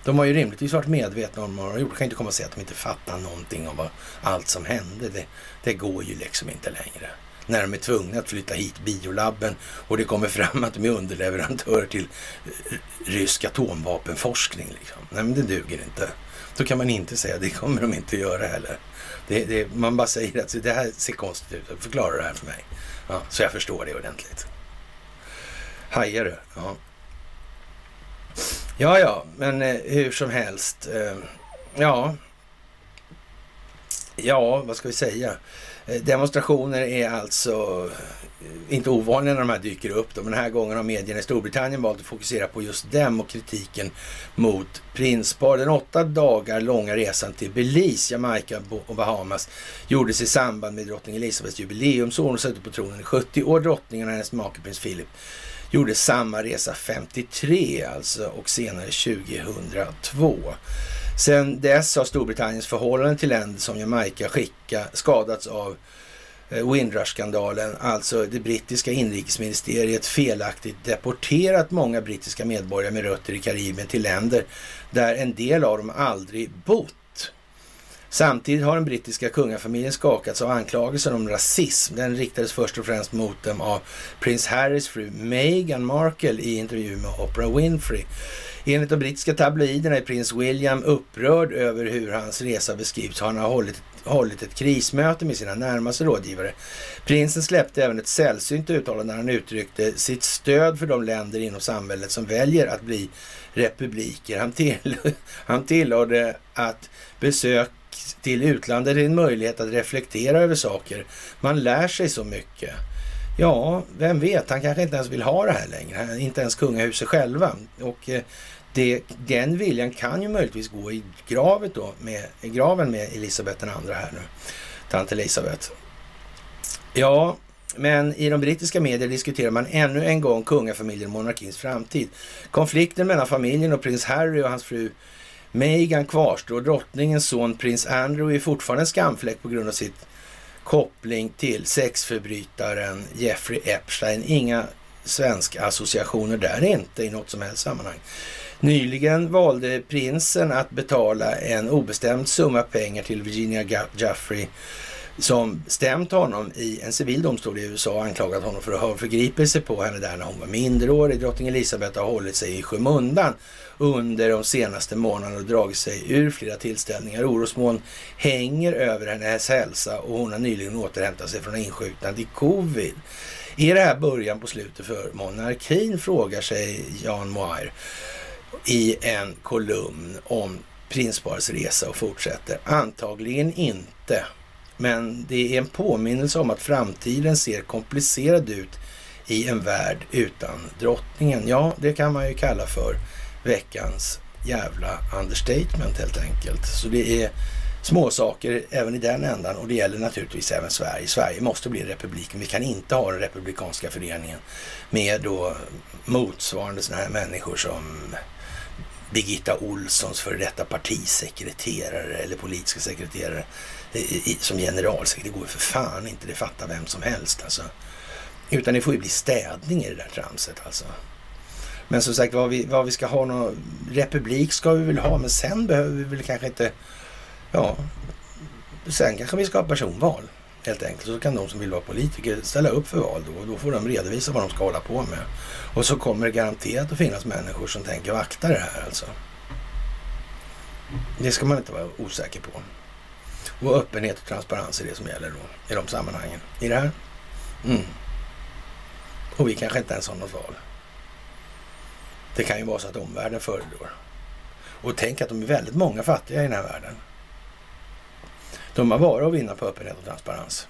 De har ju rimligtvis varit medvetna om vad de har gjort. De kan inte komma och säga att de inte fattar någonting om vad, allt som hände. Det, det går ju liksom inte längre. När de är tvungna att flytta hit biolabben och det kommer fram att de är underleverantörer till eh, rysk atomvapenforskning. Liksom. Nej, men det duger inte. Då kan man inte säga, det kommer de inte göra heller. Det, det, man bara säger att det här ser konstigt ut. Förklara det här för mig. Ja, så jag förstår det ordentligt. Hajar du? Ja. Ja, ja, men eh, hur som helst. Eh, ja. Ja, vad ska vi säga? Eh, demonstrationer är alltså inte ovanliga när de här dyker upp. Då. Men den här gången har medierna i Storbritannien valt att fokusera på just dem och kritiken mot prinspar. Den åtta dagar långa resan till Belize, Jamaica och Bahamas gjordes i samband med drottning Elizabeths jubileumsår. Hon satt på tronen i 70 år. Drottningen och hennes make prins Philip gjorde samma resa 53 alltså och senare 2002. Sen dess har Storbritanniens förhållande till länder som Jamaica skicka, skadats av Eh, Windrush-skandalen, alltså det brittiska inrikesministeriet felaktigt deporterat många brittiska medborgare med rötter i Karibien till länder där en del av dem aldrig bott. Samtidigt har den brittiska kungafamiljen skakats av anklagelser om rasism. Den riktades först och främst mot dem av prins Harrys fru Meghan Markle i intervju med Oprah Winfrey. Enligt de brittiska tabloiderna är prins William upprörd över hur hans resa beskrivs. Han har hållit, hållit ett krismöte med sina närmaste rådgivare. Prinsen släppte även ett sällsynt uttalande när han uttryckte sitt stöd för de länder inom samhället som väljer att bli republiker. Han, till, han tillade att besök till utlandet är en möjlighet att reflektera över saker. Man lär sig så mycket. Ja, vem vet, han kanske inte ens vill ha det här längre. Inte ens kungahuset själva. Och eh, det, den viljan kan ju möjligtvis gå i, gravet då med, i graven med Elisabeth den andra här nu. Tant Elisabeth. Ja, men i de brittiska medierna diskuterar man ännu en gång kungafamiljen och monarkins framtid. Konflikten mellan familjen och prins Harry och hans fru Meghan kvarstår. Drottningens son prins Andrew är fortfarande en skamfläck på grund av sitt koppling till sexförbrytaren Jeffrey Epstein. Inga svenska associationer där inte i något som helst sammanhang. Nyligen valde prinsen att betala en obestämd summa pengar till Virginia Jeffrey som stämt honom i en civil domstol i USA och anklagat honom för att ha förgripit sig på henne där när hon var minderårig. Drottning Elizabeth har hållit sig i skymundan under de senaste månaderna och dragit sig ur flera tillställningar. Orosmoln hänger över hennes hälsa och hon har nyligen återhämtat sig från insjuknande i covid. Är det här början på slutet för monarkin, frågar sig Jan Moir i en kolumn om prinsparets resa och fortsätter. Antagligen inte. Men det är en påminnelse om att framtiden ser komplicerad ut i en värld utan drottningen. Ja, det kan man ju kalla för veckans jävla understatement helt enkelt. Så det är små saker även i den ändan och det gäller naturligtvis även Sverige. Sverige måste bli republiken. Vi kan inte ha den republikanska föreningen med då motsvarande sådana här människor som Birgitta Olssons före detta partisekreterare eller politiska sekreterare som generalsekreterare. Det går för fan inte, det fattar vem som helst alltså. Utan det får ju bli städning i det där tramset alltså. Men som sagt, vad vi, vad vi ska ha någon republik ska vi väl ha, men sen behöver vi väl kanske inte, ja, sen kanske vi ska ha personval helt enkelt. Så kan de som vill vara politiker ställa upp för val då och då får de redovisa vad de ska hålla på med. Och så kommer det garanterat att finnas människor som tänker vakta det här alltså. Det ska man inte vara osäker på. Och öppenhet och transparens är det som gäller då i de sammanhangen. I det här. Mm. Och vi kanske inte ens har något val. Det kan ju vara så att omvärlden föredrar. Och tänk att de är väldigt många fattiga i den här världen. De har bara att vinna på öppenhet och transparens.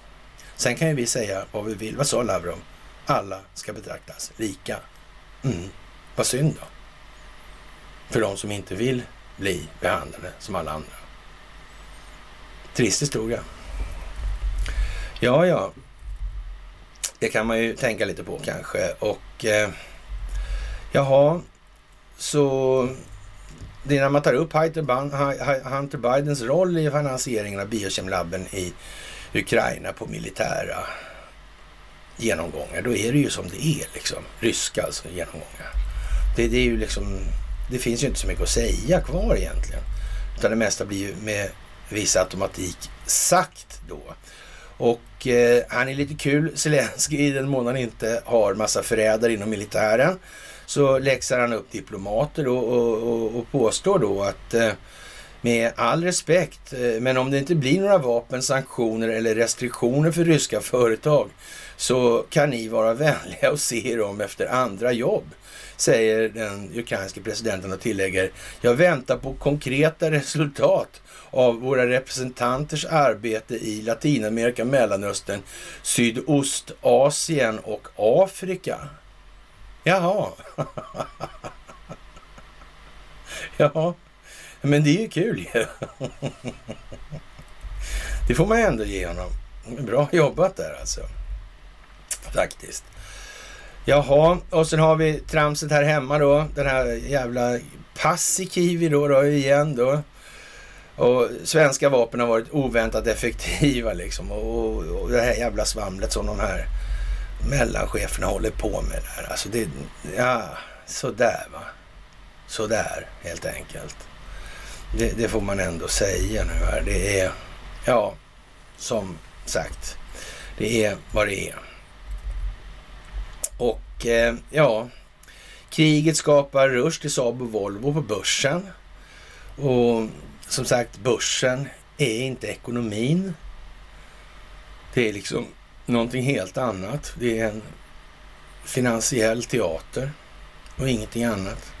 Sen kan ju vi säga vad vi vill. Vad sa Lavrov? Alla ska betraktas lika. Mm. Vad synd då. För de som inte vill bli behandlade som alla andra. Trist historia. Ja, ja. Det kan man ju tänka lite på kanske. Och eh, jaha, så det är när man tar upp Hunter Bidens roll i finansieringen av biokemlabben i Ukraina på militära genomgångar, då är det ju som det är liksom. Ryska alltså genomgångar. Det, det är ju liksom, det finns ju inte så mycket att säga kvar egentligen. Utan det mesta blir ju med viss automatik sagt då. Och eh, han är lite kul, Zelenskyj i den mån han inte har massa förrädare inom militären så läxar han upp diplomater och, och, och påstår då att eh, med all respekt, eh, men om det inte blir några vapen, sanktioner eller restriktioner för ryska företag så kan ni vara vänliga och se er om efter andra jobb, säger den ukrainske presidenten och tillägger. Jag väntar på konkreta resultat av våra representanters arbete i Latinamerika, Mellanöstern, Sydostasien och Afrika. Jaha. ja, men det är ju kul ju. det får man ju ändå ge honom. Bra jobbat där alltså. Faktiskt. Jaha, och sen har vi tramset här hemma då. Den här jävla Paasikivi då, då igen då. Och svenska vapen har varit oväntat effektiva liksom. Och, och det här jävla svamlet som de här mellancheferna håller på med där. Alltså det, ja, sådär va. Sådär helt enkelt. Det, det, får man ändå säga nu här. Det är, ja, som sagt, det är vad det är. Och eh, ja, kriget skapar rush till Saab och Volvo på börsen. Och som sagt, börsen är inte ekonomin. Det är liksom någonting helt annat. Det är en finansiell teater och ingenting annat.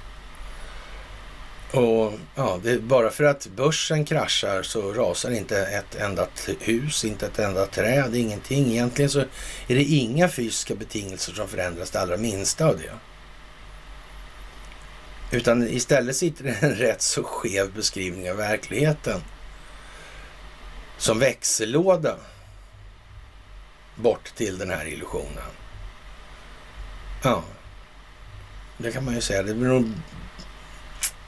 Och ja, det, bara för att börsen kraschar så rasar inte ett enda hus, inte ett enda träd, ingenting. Egentligen så är det inga fysiska betingelser som förändras det allra minsta av det. Utan istället sitter det en rätt så skev beskrivning av verkligheten. Som växellåda bort till den här illusionen. Ja, det kan man ju säga. Det blir nog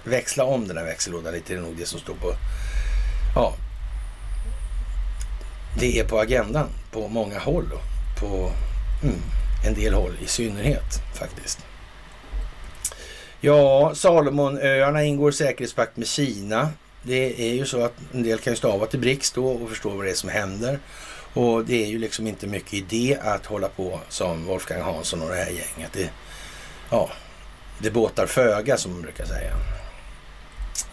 växla om den här växellådan lite. Det är nog det som står på... Ja, det är på agendan på många håll. På mm, en del håll i synnerhet faktiskt. Ja, Salomonöarna ingår säkerhetspakt med Kina. Det är ju så att en del kan ju stava till BRICS då och förstå vad det är som händer. Och det är ju liksom inte mycket idé att hålla på som Wolfgang Hansson och det här gänget. Det, ja, det båtar föga som man brukar säga.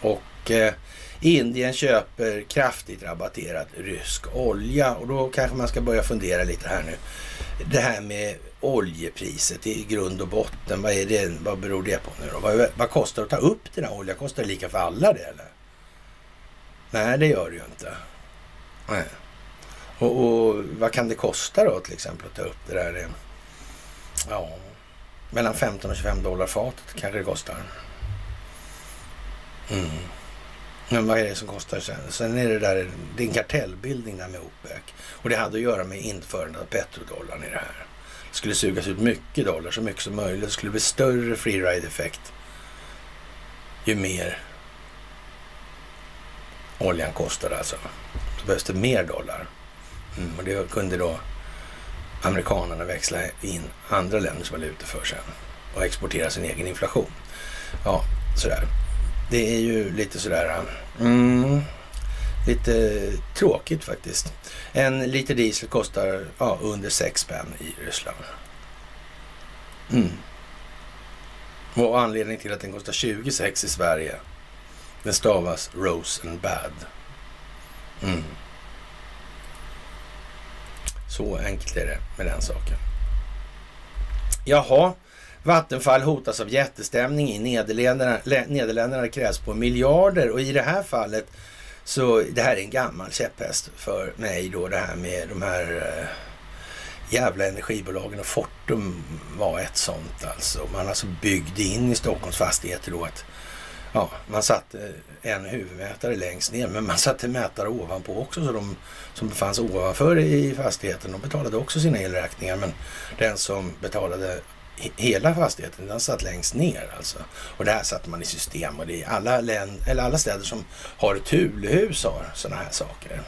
Och eh, Indien köper kraftigt rabatterad rysk olja och då kanske man ska börja fundera lite här nu. Det här med oljepriset i grund och botten, vad, är det, vad beror det på nu då? Vad, vad kostar det att ta upp den här oljan? Kostar det lika för alla det eller? Nej, det gör det ju inte. Nej. Och, och, vad kan det kosta då till exempel att ta upp det där? Ja, mellan 15 och 25 dollar fatet kanske det kostar. Mm. Men vad är det som kostar sen? Sen är det där, det är en kartellbildning där med OPEC. Och det hade att göra med införandet av petrodollarn i det här. Det skulle sugas ut mycket dollar, så mycket som möjligt. Det skulle bli större freeride-effekt ju mer oljan kostar alltså. Då behövs det mer dollar. Mm, och det kunde då amerikanerna växla in andra länders valutor för sen och exportera sin egen inflation. Ja, sådär. Det är ju lite sådär... Mm, lite tråkigt faktiskt. En liter diesel kostar ja, under 6 spänn i Ryssland. Mm. Och anledningen till att den kostar 26 i Sverige, den stavas Rose and Bad. Mm. Så enkelt är det med den saken. Jaha, Vattenfall hotas av jättestämning i Nederländerna. Nederländerna krävs på miljarder och i det här fallet så det här är en gammal käpphäst för mig då det här med de här eh, jävla energibolagen och Fortum var ett sånt alltså. Man alltså byggde in i Stockholms fastigheter då att ja, man satte eh, en huvudmätare längst ner, men man satte mätare ovanpå också, så de som befanns ovanför i fastigheten, de betalade också sina elräkningar, men den som betalade hela fastigheten, den satt längst ner alltså. Och det här satte man i system och det är alla, län, eller alla städer som har ett Thulehus har sådana här saker.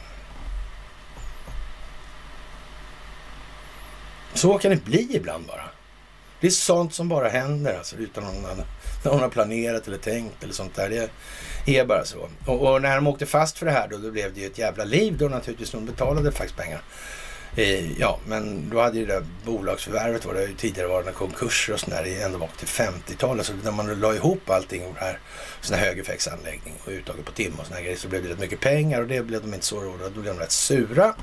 Så kan det bli ibland bara. Det är sånt som bara händer alltså utan någon, någon har planerat eller tänkt eller sånt där. Det är bara så. Och, och, när de åkte fast för det här då, då blev det ju ett jävla liv då naturligtvis. De betalade faktiskt pengar. Eh, ja, men då hade ju det där bolagsförvärvet var det ju tidigare varit några konkurser och sådär ända bak till 50-talet. Så när man la ihop allting och det här, sån här högeffektsanläggning och uttaget på timme och såna här grejer så blev det rätt mycket pengar och det blev de inte så råda. Då blev de rätt sura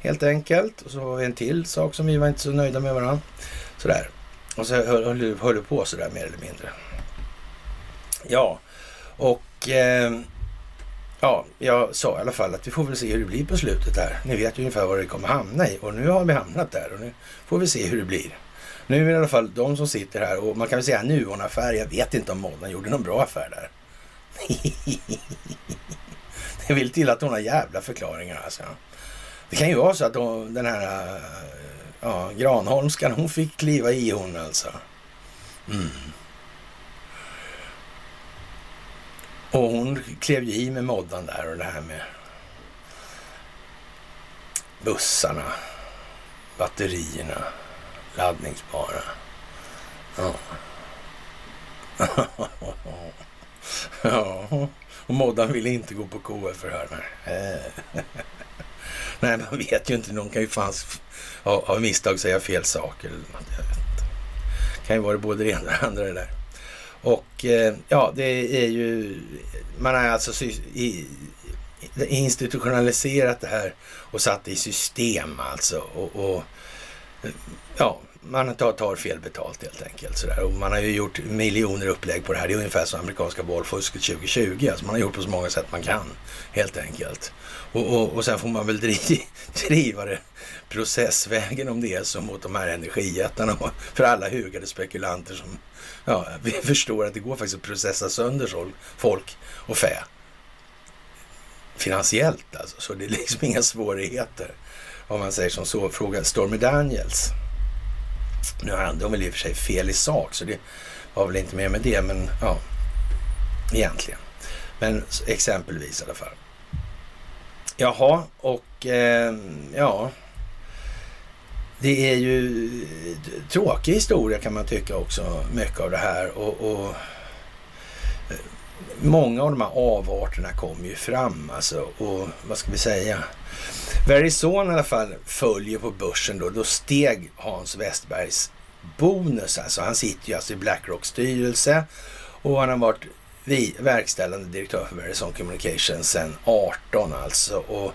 helt enkelt. Och så har vi en till sak som vi var inte så nöjda med varandra. Sådär. Och så höll, höll det på sådär mer eller mindre. Ja, och eh, ja, jag sa i alla fall att vi får väl se hur det blir på slutet där. Ni vet ju ungefär vad det kommer hamna i och nu har vi hamnat där och nu får vi se hur det blir. Nu är det i alla fall de som sitter här och man kan väl säga Nuon-affär. Jag vet inte om Mona gjorde någon bra affär där. det vill till att hon har jävla förklaringar alltså. Det kan ju vara så att de, den här ja, Granholmskan, hon fick kliva i hon alltså. Mm. Och hon klev ju i med moddan där och det här med bussarna, batterierna, laddningsbara. Ja. ja. Och Moddan ville inte gå på KF-förhör. Nej, man vet ju inte. Någon kan ju fan av misstag säga fel saker. Det kan ju vara både det ena och det andra det där. Och eh, ja, det är ju... Man har alltså i, institutionaliserat det här och satt det i system alltså. Och, och ja, man tar, tar fel betalt helt enkelt. Sådär. Och man har ju gjort miljoner upplägg på det här. Det är ungefär som amerikanska valfusket 2020. Alltså man har gjort på så många sätt man kan helt enkelt. Och, och, och sen får man väl driva, driva det processvägen om det är så mot de här energijättarna och för alla hugade spekulanter som ja, vi förstår att det går faktiskt att processa sönder folk och fä. Finansiellt alltså, så det är liksom inga svårigheter. Om man säger som så, fråga Stormy Daniels. Nu hade hon väl i och för sig fel i sak, så det var väl inte mer med det, men ja, egentligen. Men exempelvis i alla fall. Jaha, och eh, ja, det är ju tråkig historia kan man tycka också, mycket av det här. Och, och eh, många av de här avarterna kommer ju fram alltså. Och vad ska vi säga? Verizon i alla fall följer på börsen då. Då steg Hans Westbergs bonus. Alltså han sitter ju alltså i Blackrocks styrelse och han har varit verkställande direktör för Verizon Communications sedan 18 alltså. Och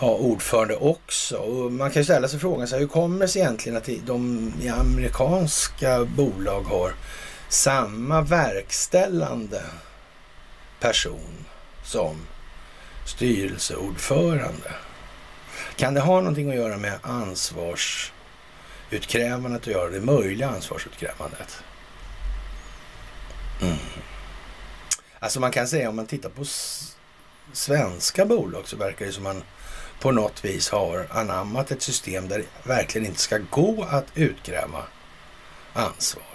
ja, ordförande också. Och man kan ju ställa sig frågan så här, hur kommer det sig egentligen att de i amerikanska bolag har samma verkställande person som styrelseordförande? Kan det ha någonting att göra med ansvarsutkrävandet att göra, det möjliga ansvarsutkrävandet? Mm. Alltså man kan säga om man tittar på svenska bolag så verkar det som man på något vis har anammat ett system där det verkligen inte ska gå att utkräva ansvar.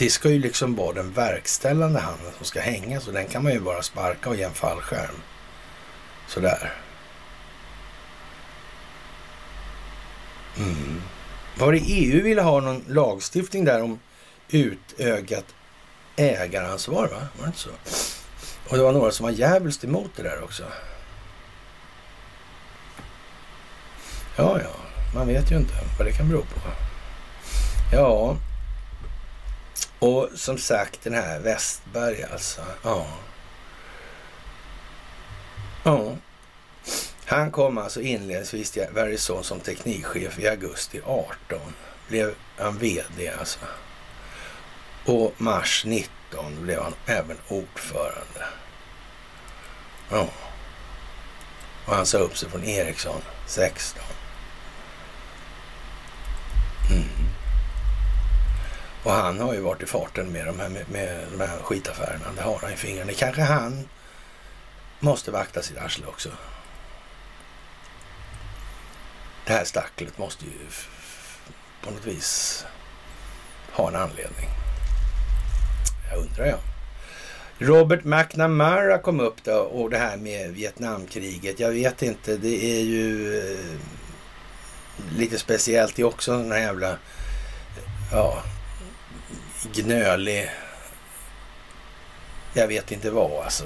Det ska ju liksom vara den verkställande handen som ska hänga, så den kan man ju bara sparka och ge en fallskärm. Sådär. Mm. Var det EU ville ha någon lagstiftning där om utökat ägaransvar, va? Var det inte så? Och det var några som var jävligt emot det där också. Ja, ja, man vet ju inte vad det kan bero på. Ja, och som sagt den här Westberg alltså. Ja. Ja. Han kom alltså inledningsvis till Verizon som teknikchef i augusti 18. Blev han VD alltså. Och mars 19 blev han även ordförande. Ja. Och han sa upp sig från Ericsson 16. Mm. Och han har ju varit i farten med de här, med, med de här skitaffärerna. Det har han i fingrarna. Kanske han måste vakta sitt arsle också. Det här stacklet måste ju på något vis ha en anledning. Jag undrar jag. Robert McNamara kom upp då och det här med Vietnamkriget. Jag vet inte, det är ju eh, lite speciellt. Det är också en jävla ja, gnölig... Jag vet inte vad alltså.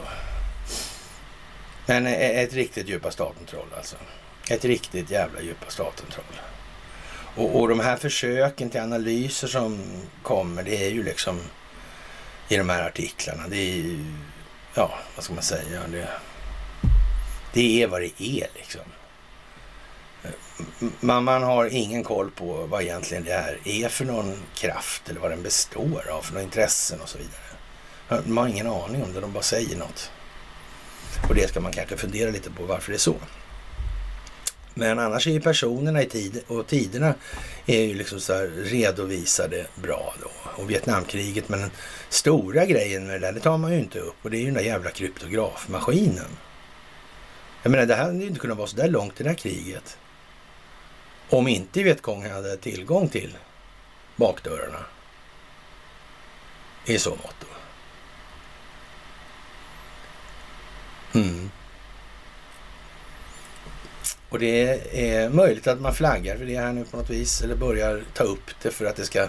Men eh, ett riktigt djupa staten-troll alltså. Ett riktigt jävla djupa staten-troll. Och, och de här försöken till analyser som kommer, det är ju liksom i de här artiklarna. Det är ju, ja, vad ska man säga? Det, det är vad det är liksom. Man, man har ingen koll på vad egentligen det här är för någon kraft eller vad den består av för några intressen och så vidare. Man har ingen aning om det, de bara säger något. Och det ska man kanske fundera lite på varför det är så. Men annars är ju personerna i tid och tiderna är ju liksom så redovisade bra då. Och Vietnamkriget, men den stora grejen med det där, det tar man ju inte upp. Och det är ju den där jävla kryptografmaskinen. Jag menar, det här hade ju inte kunnat vara så där långt i det här kriget. Om inte Vietkong hade tillgång till bakdörrarna. i så mått. Mm. Och det är möjligt att man flaggar för det här nu på något vis eller börjar ta upp det för att det ska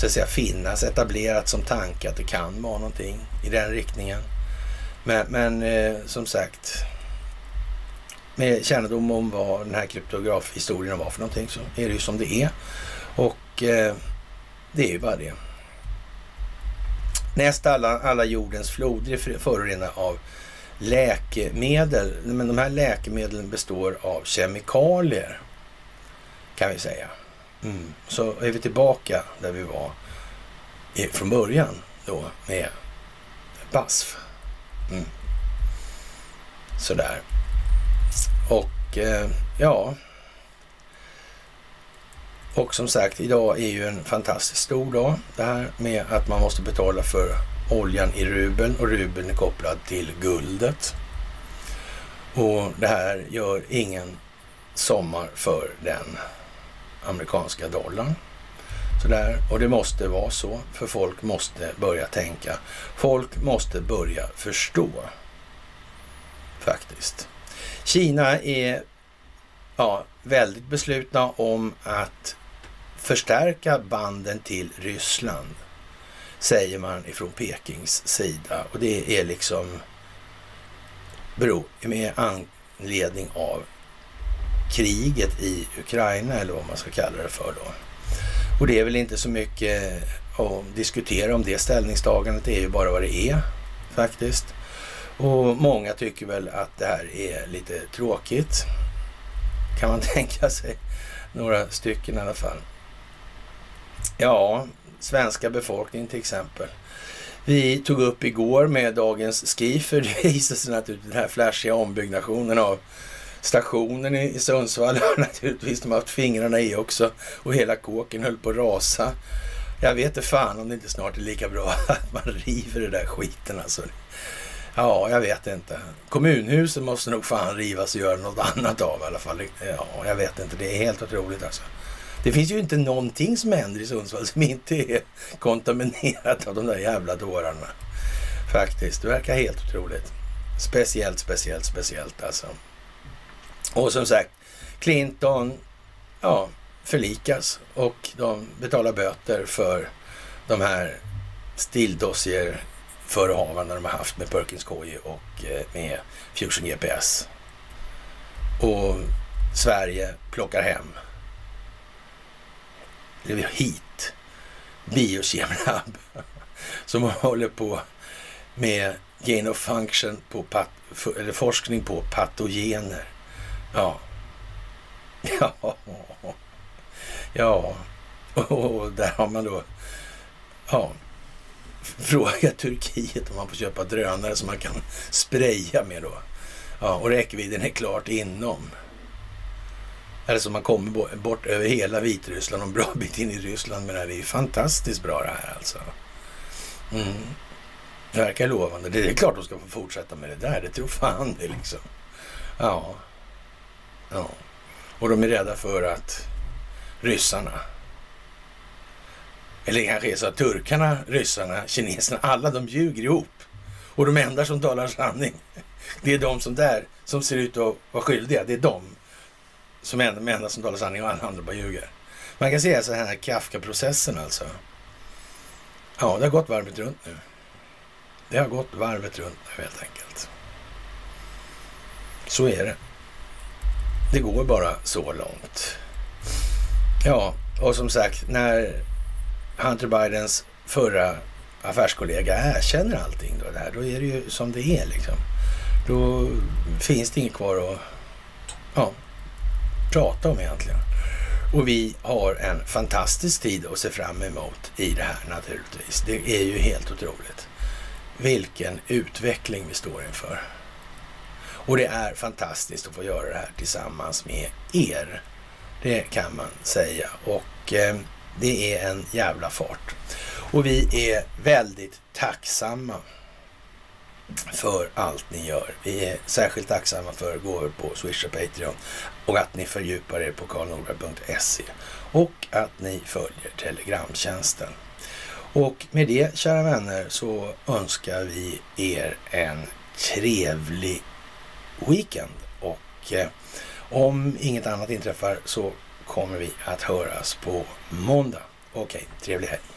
så att säga finnas etablerat som tanke att det kan vara någonting i den riktningen. Men, men eh, som sagt, med kännedom om vad den här kryptografhistorien var för någonting så är det ju som det är. Och eh, det är ju bara det. Näst alla, alla jordens floder är förorenade av läkemedel. Men de här läkemedlen består av kemikalier kan vi säga. Mm. Så är vi tillbaka där vi var från början då med BASF. Mm. Sådär. Och eh, ja. Och som sagt, idag är ju en fantastiskt stor dag. Det här med att man måste betala för oljan i rubeln och rubeln är kopplad till guldet. Och det här gör ingen sommar för den amerikanska dollarn. Sådär. Och det måste vara så, för folk måste börja tänka. Folk måste börja förstå, faktiskt. Kina är ja, väldigt beslutna om att förstärka banden till Ryssland, säger man ifrån Pekings sida. Och det är liksom beror med anledning av kriget i Ukraina eller vad man ska kalla det för då. Och det är väl inte så mycket att diskutera om det ställningstagandet. Det är ju bara vad det är faktiskt. Och många tycker väl att det här är lite tråkigt. Kan man tänka sig. Några stycken i alla fall. Ja, svenska befolkningen till exempel. Vi tog upp igår med dagens Skifer, det visade sig naturligtvis den här flashiga ombyggnationen av stationen i Sundsvall har naturligtvis de haft fingrarna i också och hela kåken höll på att rasa. Jag vet inte fan om det inte snart är lika bra att man river det där skiten alltså. Ja, jag vet inte. Kommunhuset måste nog fan rivas och göra något annat av i alla fall. Ja, jag vet inte. Det är helt otroligt alltså. Det finns ju inte någonting som händer i Sundsvall som inte är kontaminerat av de där jävla dårarna. Faktiskt. Det verkar helt otroligt. Speciellt, speciellt, speciellt alltså. Och som sagt, Clinton ja, förlikas och de betalar böter för de här stildossier förehavanden de har haft med Perkins Coie och eh, med Fusion GPS. Och Sverige plockar hem eller hit Biokemlab som håller på med gain of function på pat, eller forskning på patogener. Ja. Ja. Ja. Och där har man då ja, Fråga Turkiet om man får köpa drönare som man kan spraya med då. Ja, och räckvidden är klart inom. Eller som man kommer bort över hela Vitryssland och en bra bit in i Ryssland. Men det är fantastiskt bra det här alltså. Mm. Det verkar lovande. Det är klart de ska få fortsätta med det där. Det tror fan det liksom. Ja. Ja. Och de är rädda för att ryssarna, eller kanske är så att turkarna, ryssarna, kineserna, alla de ljuger ihop. Och de enda som talar sanning, det är de som där, som ser ut att vara skyldiga. Det är de som är de enda som talar sanning och alla andra bara ljuger. Man kan säga så här Kafka-processen alltså. Ja, det har gått varvet runt nu. Det har gått varvet runt nu helt enkelt. Så är det. Det går bara så långt. Ja, och som sagt, när Hunter Bidens förra affärskollega erkänner allting då, där, då är det ju som det är liksom. Då finns det inget kvar att ja, prata om egentligen. Och vi har en fantastisk tid att se fram emot i det här naturligtvis. Det är ju helt otroligt. Vilken utveckling vi står inför. Och det är fantastiskt att få göra det här tillsammans med er. Det kan man säga. Och eh, det är en jävla fart. Och vi är väldigt tacksamma för allt ni gör. Vi är särskilt tacksamma för gåvor på Swish och Patreon och att ni fördjupar er på karlnorberg.se och att ni följer Telegramtjänsten. Och med det, kära vänner, så önskar vi er en trevlig weekend. Och eh, om inget annat inträffar så kommer vi att höras på måndag. Okej, trevlig helg.